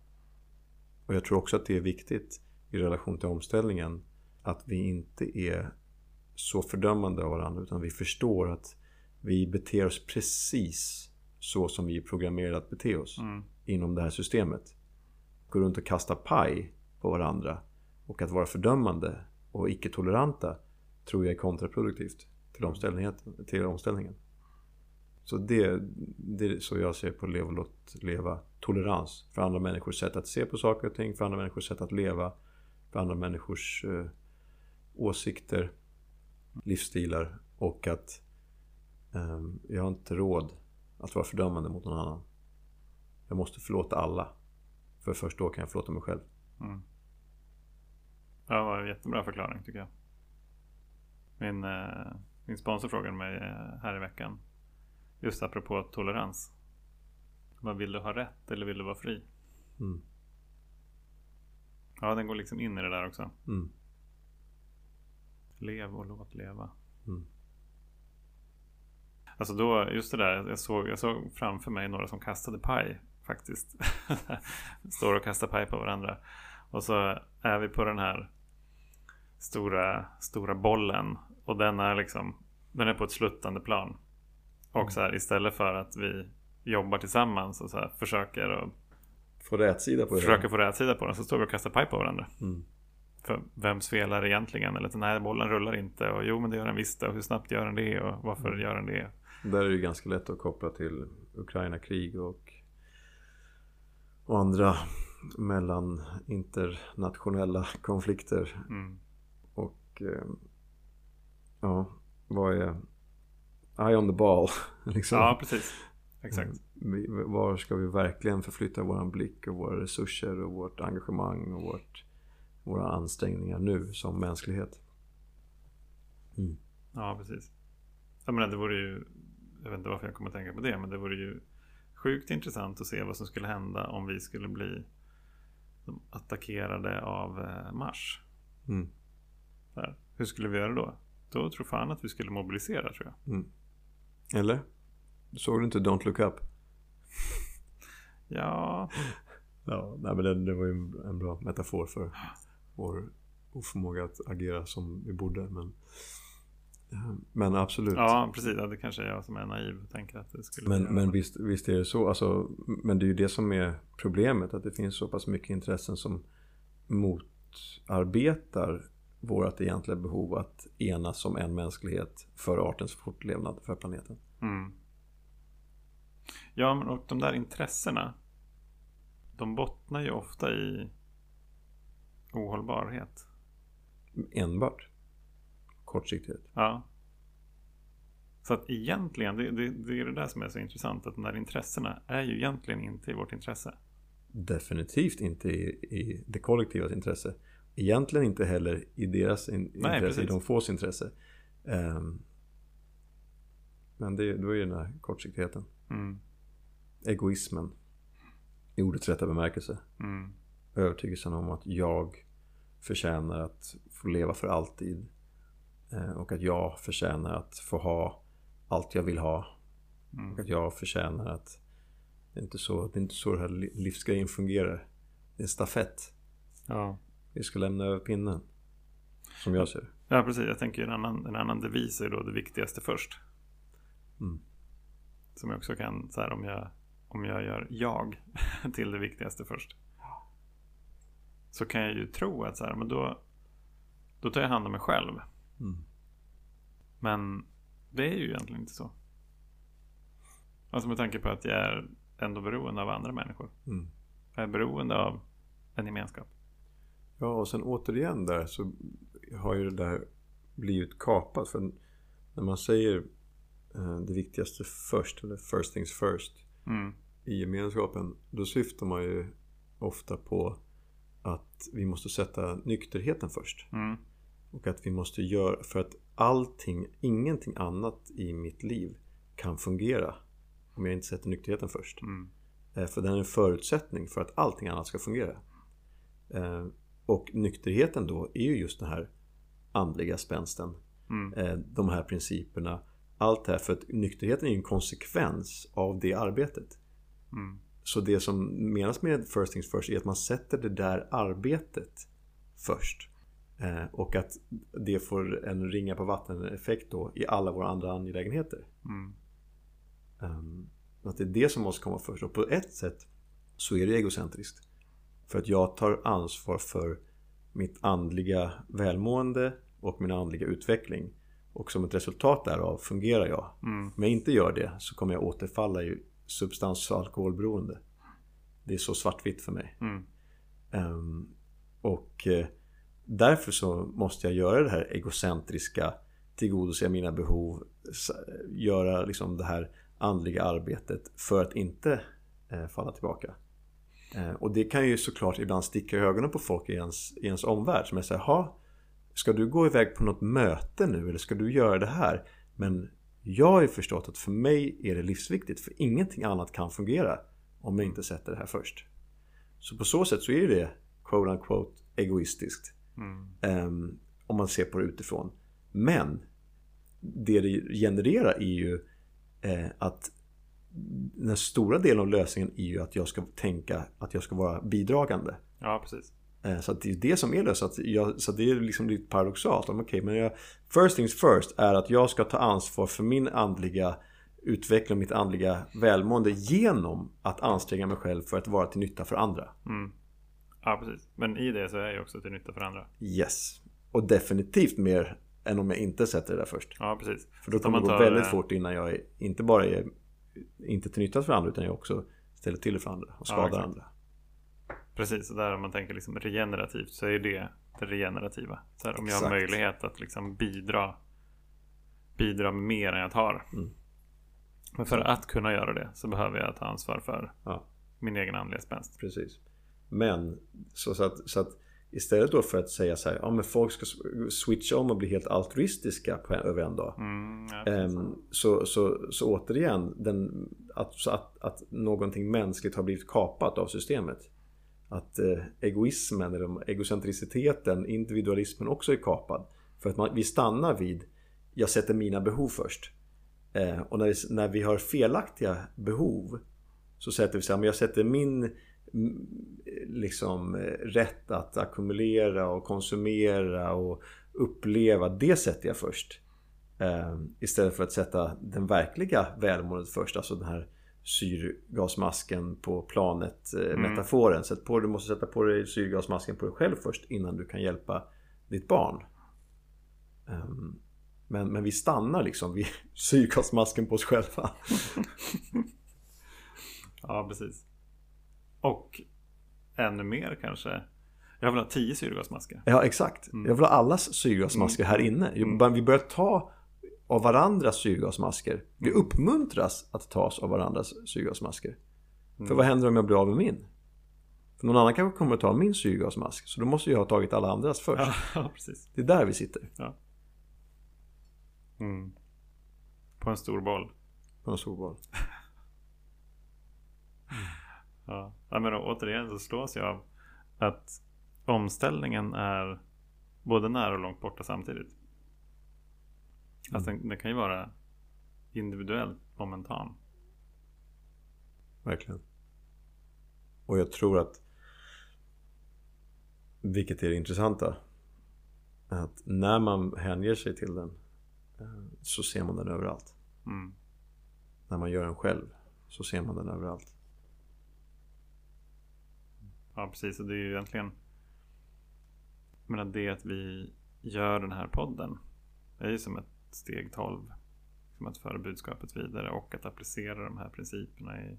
Och jag tror också att det är viktigt i relation till omställningen att vi inte är så fördömande av varandra utan vi förstår att vi beter oss precis så som vi är programmerade att bete oss Mm. inom det här systemet. Gå runt och kasta paj på varandra och att vara fördömande och icke-toleranta tror jag är kontraproduktivt till omställningen. Till omställningen. Så det, det är så jag ser på Leva och låt leva. Tolerans för andra människors sätt att se på saker och ting, för andra människors sätt att leva, för andra människors eh, åsikter, livsstilar och att jag har inte råd att vara fördömande mot någon annan. Jag måste förlåta alla. För först då kan jag förlåta mig själv. Mm. Ja, det var en jättebra förklaring tycker jag. Min, eh, min sponsor frågade mig eh, här i veckan. Just apropå tolerans. Vad vill du ha rätt eller vill du vara fri? Mm. Ja, den går liksom in i det där också. Mm. Lev och låt leva. Mm. Alltså då, just det där, jag såg, jag såg framför mig några som kastade paj faktiskt. *laughs* Står och kastar paj på varandra. Och så är vi på den här stora, stora bollen. Och den är liksom, den är på ett sluttande plan. Och så här, istället för att vi jobbar tillsammans och så här, försöker, och, Få rätsida på det. försöker få rätsida på den så står vi och kastar paj på varandra. Mm. För vems fel är det egentligen? Eller den här bollen rullar inte. Och jo men det gör den visst. Och hur snabbt gör den det? Och varför gör den det? Där är det ganska lätt att koppla till Ukraina-krig och, och andra mellan internationella konflikter. Mm. Och eh, ja, vad är eye on the ball? *laughs* liksom. Ja precis. Exakt. Vi, var ska vi verkligen förflytta våran blick och våra resurser och vårt engagemang och vårt, våra ansträngningar nu som mänsklighet? Mm. Ja precis. Jag menar det vore ju. Jag vet inte varför jag kommer att tänka på det. Men det vore ju sjukt intressant att se vad som skulle hända om vi skulle bli attackerade av eh, Mars. Mm. Hur skulle vi göra då? Då tror fan att vi skulle mobilisera tror jag. Mm. Eller? Såg du inte Don't Look Up? Ja, *laughs* Ja, nej, men det, det var ju en, bra metafor för vår oförmåga att agera som vi borde. Men, men absolut. ja precis. Ja, det kanske är jag som är naiv och tänker att det skulle Men, men visst, visst är det så. Alltså, men det är ju det som är problemet. Att det finns så pass mycket intressen som motarbetar vårt egentliga behov att enas som en mänsklighet för artens fortlevnad för planeten. Mm. Ja, men och de där intressena. De bottnar ju ofta i ohållbarhet. Enbart. Kortsiktighet. Ja. Så att egentligen, det, det, det är det där som är så intressant. Att de där intressena är ju egentligen inte i vårt intresse. Definitivt inte i, i det kollektivas intresse. Egentligen inte heller i deras in, Nej, intresse, i precis. de fås intresse. Ehm, men det, då är det den här kortsiktigheten. Mm. Egoismen. I ordets rätta bemärkelse. Mm. Övertygelsen om att jag förtjänar att få leva för alltid. Eh, och att jag förtjänar att få ha allt jag vill ha. Mm. Och att jag förtjänar att det är inte så, det är inte så den här li- livsgrejen fungerar. Det är en stafett. Ja. Vi ska lämna över pinnen. Som jag ser det. ja, precis. Jag tänker en annan, en annan devis är då det viktigaste först. Mm. Som jag också kan, så här om jag, om jag gör jag *laughs* till det viktigaste först. Så kan jag ju tro att så här, men då, då tar jag hand om mig själv. Mm. Men det är ju egentligen inte så. Alltså med tanke på att jag är ändå beroende av andra människor. Mm. Jag är beroende av en gemenskap. Ja, och sen återigen där så har ju det där blivit kapat. För när man säger eh, det viktigaste först, eller first things first, Mm. i gemenskapen, då syftar man ju ofta på att vi måste sätta nykterheten först. Mm. Och att vi måste göra, för att allting, ingenting annat i mitt liv kan fungera om jag inte sätter nykterheten först. Mm. Eh, För den är en förutsättning för att allting annat ska fungera. Eh, Och nykterheten då är ju just den här andliga spänsten. Mm. Eh, De här principerna. Allt det här, för att nykterheten är ju en konsekvens av det arbetet. Mm. så det som menas med first things first är att man sätter det där arbetet först. Eh, och att det får en ringa på vatten-effekt då i alla våra andra angelägenheter. Mm. Um, att det är det som måste komma först. Och på ett sätt så är det egocentriskt. För att jag tar ansvar för mitt andliga välmående och min andliga utveckling. Och som ett resultat därav fungerar jag. Mm. Om jag inte gör det så kommer jag återfalla i substans och alkoholberoende. Det är så svartvitt för mig. Mm. Um, och uh, därför så måste jag göra det här egocentriska, tillgodose mina behov, göra liksom det här andliga arbetet för att inte eh, falla tillbaka. Eh, och det kan ju såklart ibland sticka i ögonen på folk i ens, i ens omvärld som är såhär, ha Ska du gå iväg på något möte nu eller ska du göra det här? Men jag har ju förstått att för mig är det livsviktigt för ingenting annat kan fungera om jag inte sätter det här först. Så på så sätt så är det quote unquote egoistiskt. Mm. Um, om man ser på det utifrån. Men det det genererar är ju eh, att den stora delen av lösningen är ju att jag ska tänka att jag ska vara bidragande. Ja, precis. Eh, så det är det som är det. Så, så det är liksom lite paradoxalt. Okay, men jag, first things first är att jag ska ta ansvar för min andliga utveckling, mitt andliga välmående genom att anstränga mig själv för att vara till nytta för andra. Mm. Ja, precis. Men i det så är jag också till nytta för andra. Yes. Och definitivt mer än om jag inte sätter det där först. Ja, precis. För då kommer det gå väldigt fort innan jag inte bara är inte till nytta för andra utan jag också ställer till det för andra och skadar ja, andra. Precis, och där om man tänker liksom regenerativt så är det det regenerativa. Så här, om jag har möjlighet att liksom bidra bidra mer än jag tar. Mm. Men för att kunna göra det så behöver jag ta ansvar för ja. min egen andliga spänst. Precis. Men så, så, att, så att istället då för att säga så här, ja men folk ska switcha om och bli helt altruistiska på, över en dag. Mm, um, så, så, så återigen, den, att, att, att någonting mänskligt har blivit kapat av systemet att eh, egoismen, eller egocentriciteten, individualismen också är kapad. För att man, vi stannar vid jag sätter mina behov först. Eh, och när vi, när vi har felaktiga behov så sätter vi så här, men jag sätter min liksom rätt att ackumulera och konsumera och uppleva, det sätter jag först. Eh, istället för att sätta den verkliga välmåendet först, alltså den här syrgasmasken på planet eh, mm. Sätt på, du måste sätta på dig syrgasmasken på dig själv först innan du kan hjälpa ditt barn. Um, men, men vi stannar liksom vid *laughs* syrgasmasken på oss själva. *laughs* ja, precis. Och ännu mer kanske. Jag vill ha tio syrgasmasker. Ja, exakt. Mm. Jag vill ha allas syrgasmasker mm. här inne. Mm. Vi börjar ta av varandras syrgasmasker. Vi mm. uppmuntras att tas av varandras syrgasmasker. Mm. För vad händer om jag blir av med min? För någon annan kanske kommer att ta min syrgasmask. Så då måste jag ha tagit alla andras *laughs* först. Ja, precis. Det är där vi sitter. Ja. Mm. På en stor boll. På en stor boll. *laughs* ja. ja, men återigen så slås jag av att omställningen är både nära och långt borta samtidigt. Alltså den, den kan ju vara individuellt momentan. Verkligen. Och jag tror att vilket är det intressanta att när man hänger sig till den eh, så ser man den överallt. Mm. När man gör den själv så ser man den överallt. Ja precis och det är ju egentligen Jag menar det att vi gör den här podden är ju som ett steg 12. Som att föra budskapet vidare och att applicera de här principerna i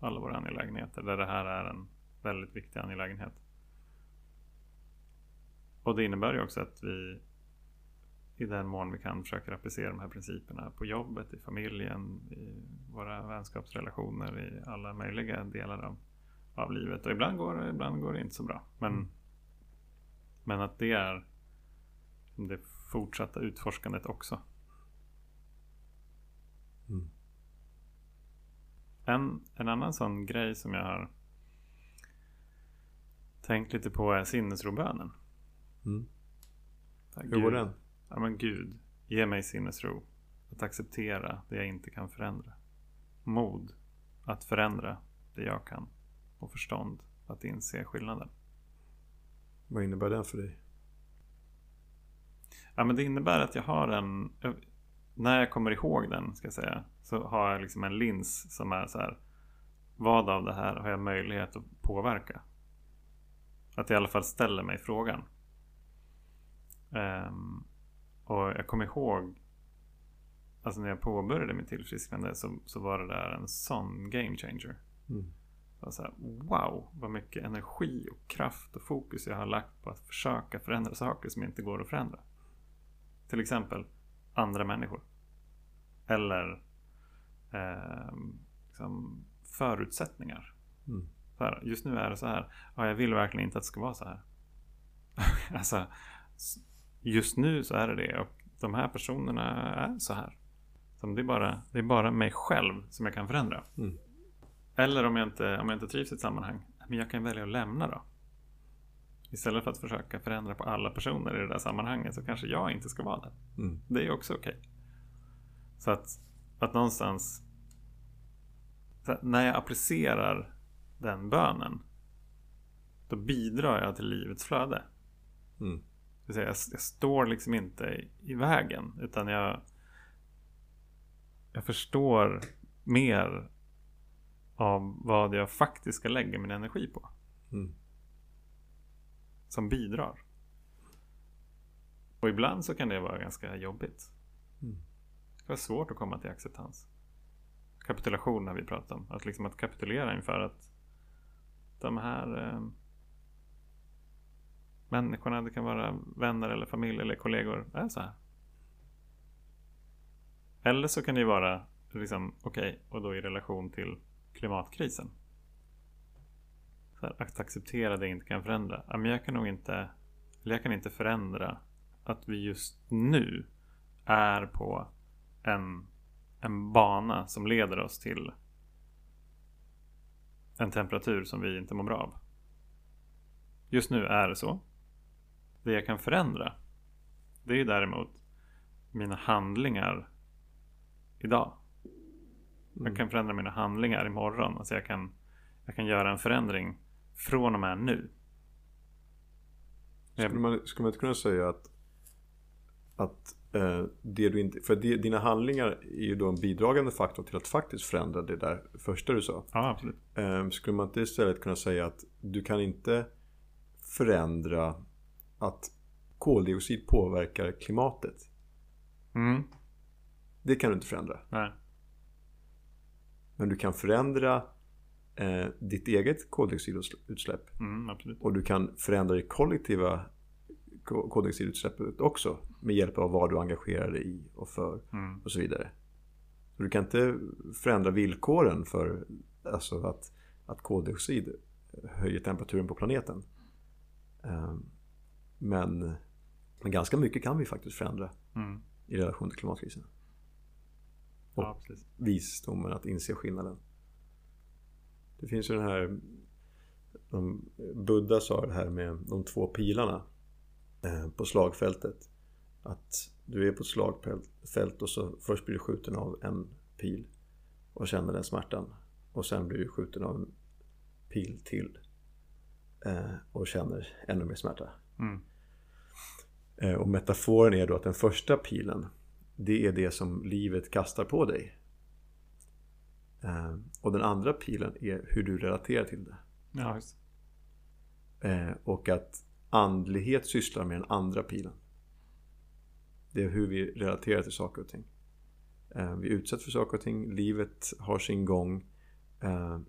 alla våra angelägenheter. Där det här är en väldigt viktig angelägenhet. Och det innebär ju också att vi i den mån vi kan försöker applicera de här principerna på jobbet, i familjen, i våra vänskapsrelationer, i alla möjliga delar av, av livet. Och ibland går det, ibland går det inte så bra. Men, mm. men att det är det fortsatta utforskandet också. Mm. En, en annan sån grej som jag har tänkt lite på är sinnesrobönen. Mm. Hur går den? Ja men Gud, ge mig sinnesro. Att acceptera det jag inte kan förändra. Mod att förändra det jag kan och förstånd att inse skillnaden. Vad innebär den för dig? Ja, men det innebär att jag har en... När jag kommer ihåg den, ska jag säga, så har jag liksom en lins som är så här. Vad av det här har jag möjlighet att påverka? Att jag i alla fall ställer mig frågan. Um, och jag kommer ihåg Alltså när jag påbörjade mitt tillfrisknande så, så var det där en sån game changer. Mm. Så så här, wow, vad mycket energi och kraft och fokus jag har lagt på att försöka förändra saker som inte går att förändra. Till exempel andra människor. Eller eh, liksom förutsättningar. Mm. Här, just nu är det så här. Ja, jag vill verkligen inte att det ska vara så här. *laughs* alltså, just nu så är det det. Och de här personerna är så här. Så det, är bara, det är bara mig själv som jag kan förändra. Mm. Eller om jag, inte, om jag inte trivs i ett sammanhang. Men jag kan välja att lämna då. Istället för att försöka förändra på alla personer i det där sammanhanget så kanske jag inte ska vara där. Mm. Det är också okej. Okay. Så att, att någonstans att när jag applicerar den bönen då bidrar jag till livets flöde. Mm. Det vill säga, jag, jag, står liksom inte i, i vägen utan jag jag förstår mer av vad jag faktiskt ska lägga min energi på. Mm. Som bidrar. Och ibland så kan det vara ganska jobbigt. Mm. Det är svårt att komma till acceptans. Kapitulation har vi pratat om. Att liksom att kapitulera inför att de här eh, människorna, det kan vara vänner eller familj eller kollegor, är så här. Eller så kan det ju vara liksom, okej, okay, och då i relation till klimatkrisen. Här, att acceptera det jag inte kan förändra. Men jag kan nog inte, eller jag kan inte förändra att vi just nu är på en, en bana som leder oss till en temperatur som vi inte mår bra av. Just nu är det så. Det jag kan förändra det är däremot mina handlingar idag. Mm. Jag kan förändra mina handlingar imorgon. Alltså jag kan, jag kan göra en förändring från och med nu. Skulle man, skulle man inte kunna säga att, att eh, det du inte, för det, dina handlingar är ju då en bidragande faktor till att faktiskt förändra det där första du sa. Ja, absolut. Eh, skulle man inte istället kunna säga att du kan inte förändra att koldioxid påverkar klimatet? Mm. Det kan du inte förändra. Nej. Men du kan förändra eh, ditt eget koldioxidutsläpp. Mm, och du kan förändra det kollektiva koldioxidutsläppet också. Med hjälp av vad du engagerar dig i och för mm. och så vidare. Så du kan inte förändra villkoren för alltså att, att koldioxid höjer temperaturen på planeten. Eh, men, men ganska mycket kan vi faktiskt förändra mm. i relation till klimatkrisen. Och ja, visdomen att inse skillnaden. Det finns ju den här de, Buddha sa det här med de två pilarna eh, på slagfältet. Att du är på ett slagfält och så först blir du skjuten av en pil och känner den smärtan. Och sen blir du skjuten av en pil till eh, och känner ännu mer smärta. Mm. Eh, och metaforen är då att den första pilen det är det som livet kastar på dig. Eh, och den andra pilen är hur du relaterar till det. Ja, eh, och att andlighet sysslar med den andra pilen. Det är hur vi relaterar till saker och ting. Eh, vi utsätts för saker och ting, livet har sin gång.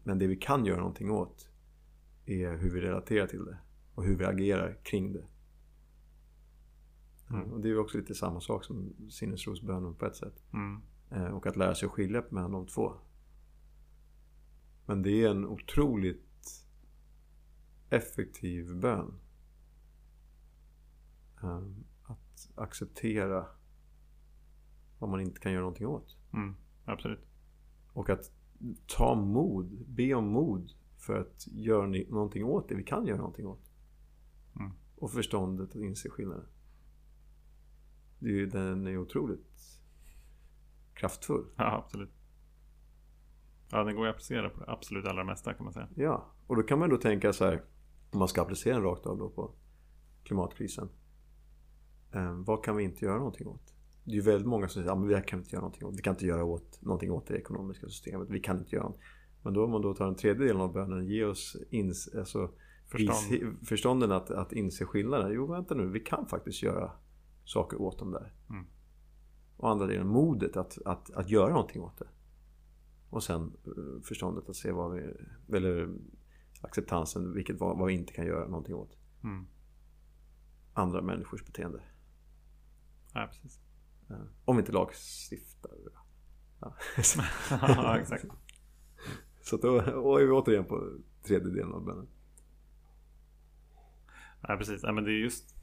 Men det vi kan göra någonting åt är hur vi relaterar till det och hur vi agerar kring det. Mm. Och det är också lite samma sak som sinnesrosbönen på ett sätt. Mm. Eh, och att lära sig att skilja mellan de två. Men det är en otroligt effektiv bön. Eh, att acceptera vad man inte kan göra någonting åt. Mm, absolut. Och att ta mod, be om mod för att göra någonting åt det vi kan göra någonting åt. Mm. Och förståndet att inse skillnaden den är otroligt kraftfull. Ja, absolut. Ja, den går ju att applicera på det absolut allra mesta kan man säga. Ja, och då kan man då tänka så här. Om man ska applicera den rakt av då på klimatkrisen. Eh, vad kan vi inte göra någonting åt? Det är ju väldigt många som säger att ja, vi kan inte göra någonting åt Vi kan inte göra åt, någonting åt det ekonomiska systemet. Vi kan inte göra något. Men då om man då tar den tredje delen av bönen, ge oss ins, alltså, Förstånd. förstånden att, att inse skillnaden. Jo, vänta nu, vi kan faktiskt göra saker åt dem där. Mm. Och andra delen, modet att, att, att göra någonting åt det. Och sen eh, förståndet att se vad vi, eller acceptansen, vilket vad, vad vi inte kan göra någonting åt. Mm. Andra människors beteende. Ja, precis. Eh, Om inte lagstiftar. Ja. *laughs* ja, exakt. *laughs* Så då är vi återigen på tredje delen av bönen. Ja, precis. Ja, men det är just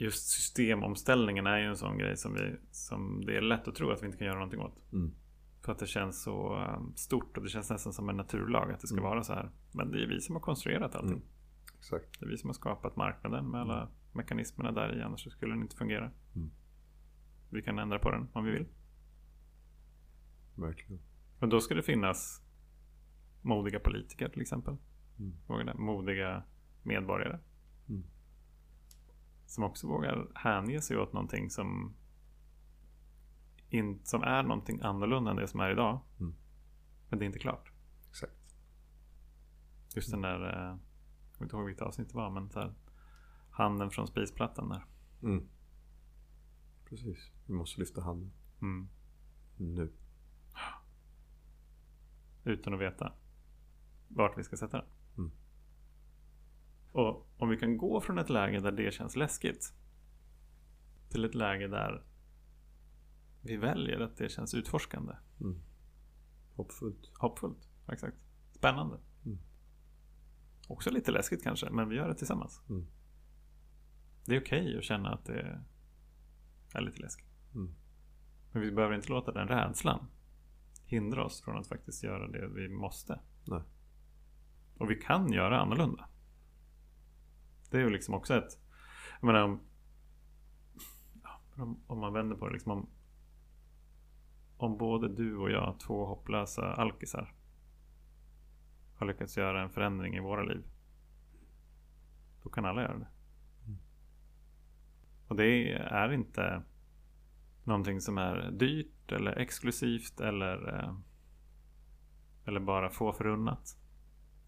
Just systemomställningen är ju en sån grej som, vi, som det är lätt att tro att vi inte kan göra någonting åt. Mm. För att det känns så um, stort och det känns nästan som en naturlag att det ska Mm. vara så här. Men det är vi som har konstruerat allting. Mm. Exakt. Det är vi som har skapat marknaden med alla mekanismerna där i. Annars skulle den inte fungera. Mm. Vi kan ändra på den om vi vill. Verkligen. Men då ska det finnas modiga politiker till exempel. Mm. Modiga medborgare. Som också vågar hänge sig åt någonting som, in, som är någonting annorlunda än det som är idag. Mm. Men det är inte klart. Exakt. Just den där, eh, jag kommer inte ihåg vilket avsnitt det var, men så här, handen från spisplattan där. Mm. Precis. Vi måste lyfta handen. Mm. Nu. Utan att veta vart vi ska sätta den. Mm. Och om vi kan gå från ett läge där det känns läskigt till ett läge där vi väljer att det känns utforskande. Mm. Hoppfullt. Hoppfullt. Exakt. Spännande. Mm. Också lite läskigt kanske, men vi gör det tillsammans. Mm. Det är okej att känna att det är lite läskigt. Mm. Men vi behöver inte låta den rädslan hindra oss från att faktiskt göra det vi måste. Nej. Och vi kan göra annorlunda. Det är ju liksom också ett... Jag menar om... Om, man vänder på det liksom om... Om både du och jag, två hopplösa alkisar har lyckats göra en förändring i våra liv. Då kan alla göra det. Och det är inte någonting som är dyrt eller exklusivt eller, eh, eller bara få förunnat.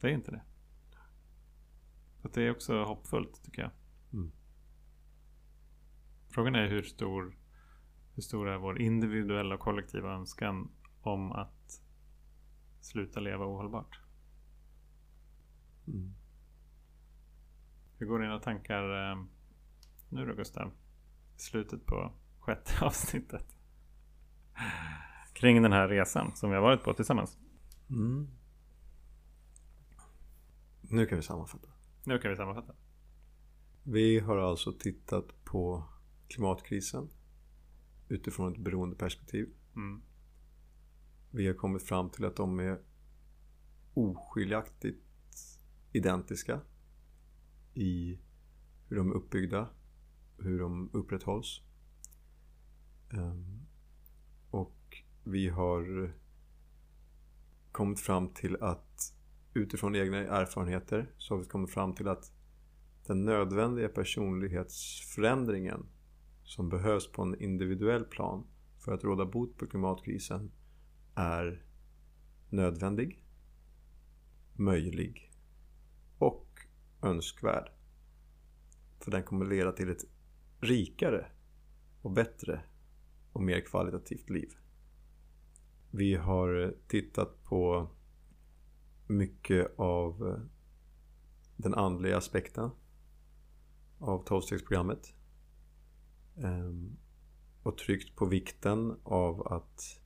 Det är inte det. Så det är också hoppfullt tycker jag. Mm. Frågan är hur stor, hur stor är vår individuella och kollektiva önskan om att sluta leva ohållbart. Mm. Hur går dina tankar eh, nu då Gustav? Slutet på sjätte *laughs* avsnittet. Kring den här resan som vi har varit på tillsammans. Mm. Nu kan vi sammanfatta. Nu kan vi sammanfatta. Vi har alltså tittat på klimatkrisen utifrån ett beroendeperspektiv. Mm. Vi har kommit fram till att de är oskiljaktigt identiska i hur de är uppbyggda, hur de upprätthålls. Ehm, Och vi har kommit fram till att utifrån egna erfarenheter så har vi kommit fram till att den nödvändiga personlighetsförändringen som behövs på en individuell plan för att råda bot på klimatkrisen är nödvändig, möjlig och önskvärd. För den kommer leda till ett rikare och bättre och mer kvalitativt liv. Vi har tittat på mycket av den andliga aspekten av tolvstegsprogrammet. Ehm, Och tryckt på vikten av att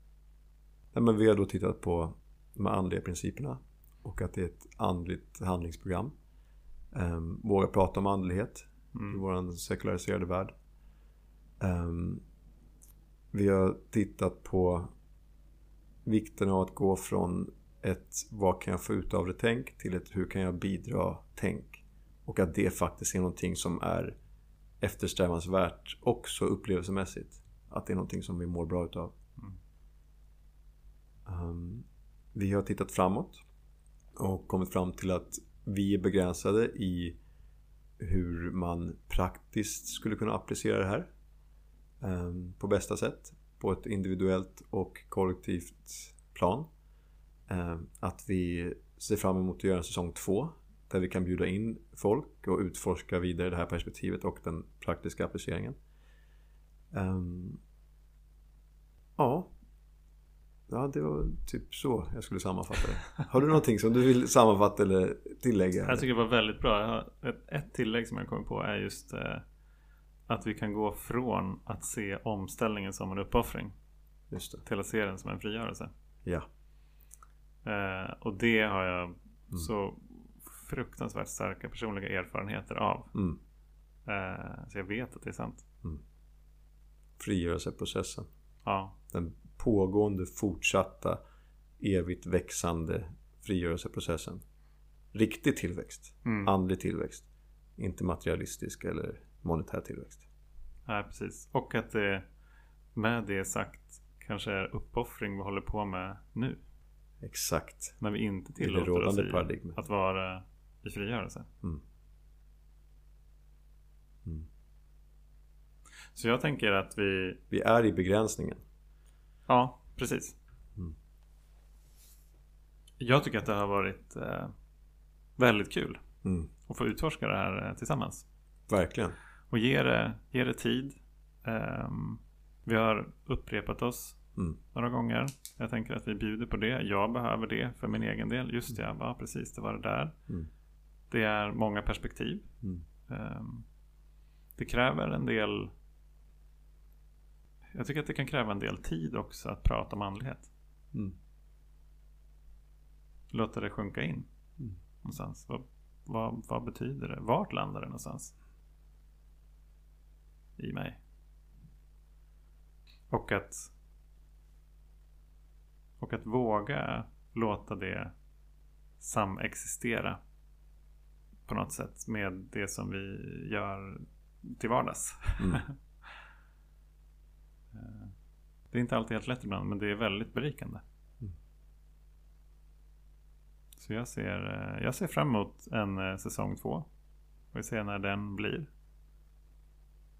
Nej, men vi har då tittat på de andliga principerna och att det är ett andligt handlingsprogram. Um, våga prata om andlighet i Mm. vår sekulariserade värld. Ehm, vi har tittat på vikten av att gå från ett vad kan jag få ut av det tänk till ett hur kan jag bidra tänk. Och att det faktiskt är någonting som är eftersträvansvärt också upplevelsemässigt. Att det är någonting som vi mår bra utav. Mm. Um, Vi har tittat framåt och kommit fram till att vi är begränsade i hur man praktiskt skulle kunna applicera det här um, på bästa sätt på ett individuellt och kollektivt plan. Ehm, att vi ser fram emot att göra en säsong två där vi kan bjuda in folk och utforska vidare det här perspektivet och den praktiska appliceringen. Um, ja. Ja, det var typ så jag skulle sammanfatta det. Har du någonting som du vill sammanfatta eller tillägga? Jag tycker det var väldigt bra. Ett, tillägg som jag kommer på är just eh, att vi kan gå från att se omställningen som en uppoffring till att se den som en frigörelse. Ja. Eh, och det har jag mm. så fruktansvärt starka personliga erfarenheter av. Mm. Eh, så jag vet att det är sant. Mm. Frigörelseprocessen. Ja. Den pågående, fortsatta, evigt växande frigörelseprocessen. Riktig tillväxt. Mm. Andlig tillväxt. Inte materialistisk eller monetär tillväxt. Nej, precis. Och att det med det sagt kanske är uppoffring vi håller på med nu. Exakt. När vi inte tillåter oss i att vara i frigörelse. Mm. Mm. Så jag tänker att vi... Vi är i begränsningen. Ja, precis. Mm. Jag tycker att det har varit eh, väldigt kul mm. att få utforska det här eh, tillsammans. Verkligen. Och ge det, ge det tid. Um, vi har upprepat oss mm. några gånger. Jag tänker att vi bjuder på det. Jag behöver det för min egen del. Just det, ja, precis, det var det där. Mm. Det är många perspektiv. Um, det kräver en del jag tycker att det kan kräva en del tid också att prata om andlighet. Mm. Låta det sjunka in mm. någonstans. Vad, vad, vad, betyder det? Vart landar det någonstans? I mig. Och att och att våga låta det samexistera på något sätt med det som vi gör till vardags. Mm. *laughs* Eh, det är inte alltid helt lätt ibland men det är väldigt berikande. Mm. Så jag ser, eh, jag ser fram emot en eh, säsong två. Vi ser när den blir.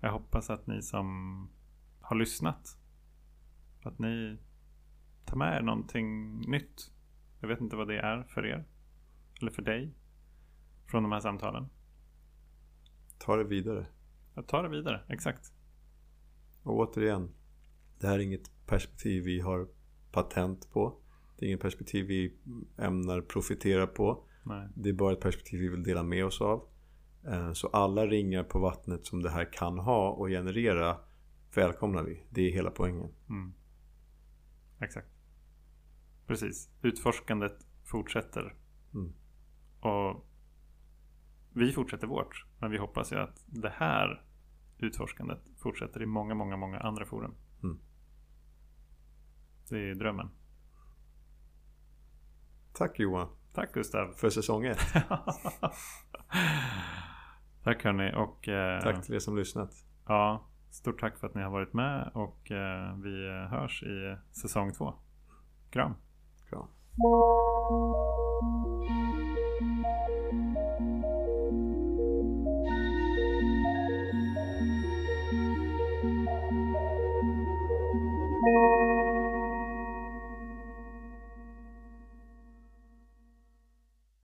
Jag hoppas att ni som har lyssnat. Att ni tar med er någonting nytt. Jag vet inte vad det är för er. Eller för dig. Från de här samtalen. Ta det vidare. Jag tar det vidare, exakt. Och återigen. Det här är inget perspektiv vi har patent på. Det är inget perspektiv vi ämnar profitera på. Nej. Det är bara ett perspektiv vi vill dela med oss av. Eh, så alla ringar på vattnet som det här kan ha och generera välkomnar vi. Det är hela poängen. Mm. Exakt. Precis. Utforskandet fortsätter. Mm. Och vi fortsätter vårt. Men vi hoppas ju att det här utforskandet fortsätter i många, många, många andra forum. Mm. Det är drömmen. Tack Johan. Tack Gustav. För säsong ett. *laughs* tack hörni och... Eh, tack till er som lyssnat. Ja, stort tack för att ni har varit med och eh, vi hörs i säsong två. Kram. 그럼.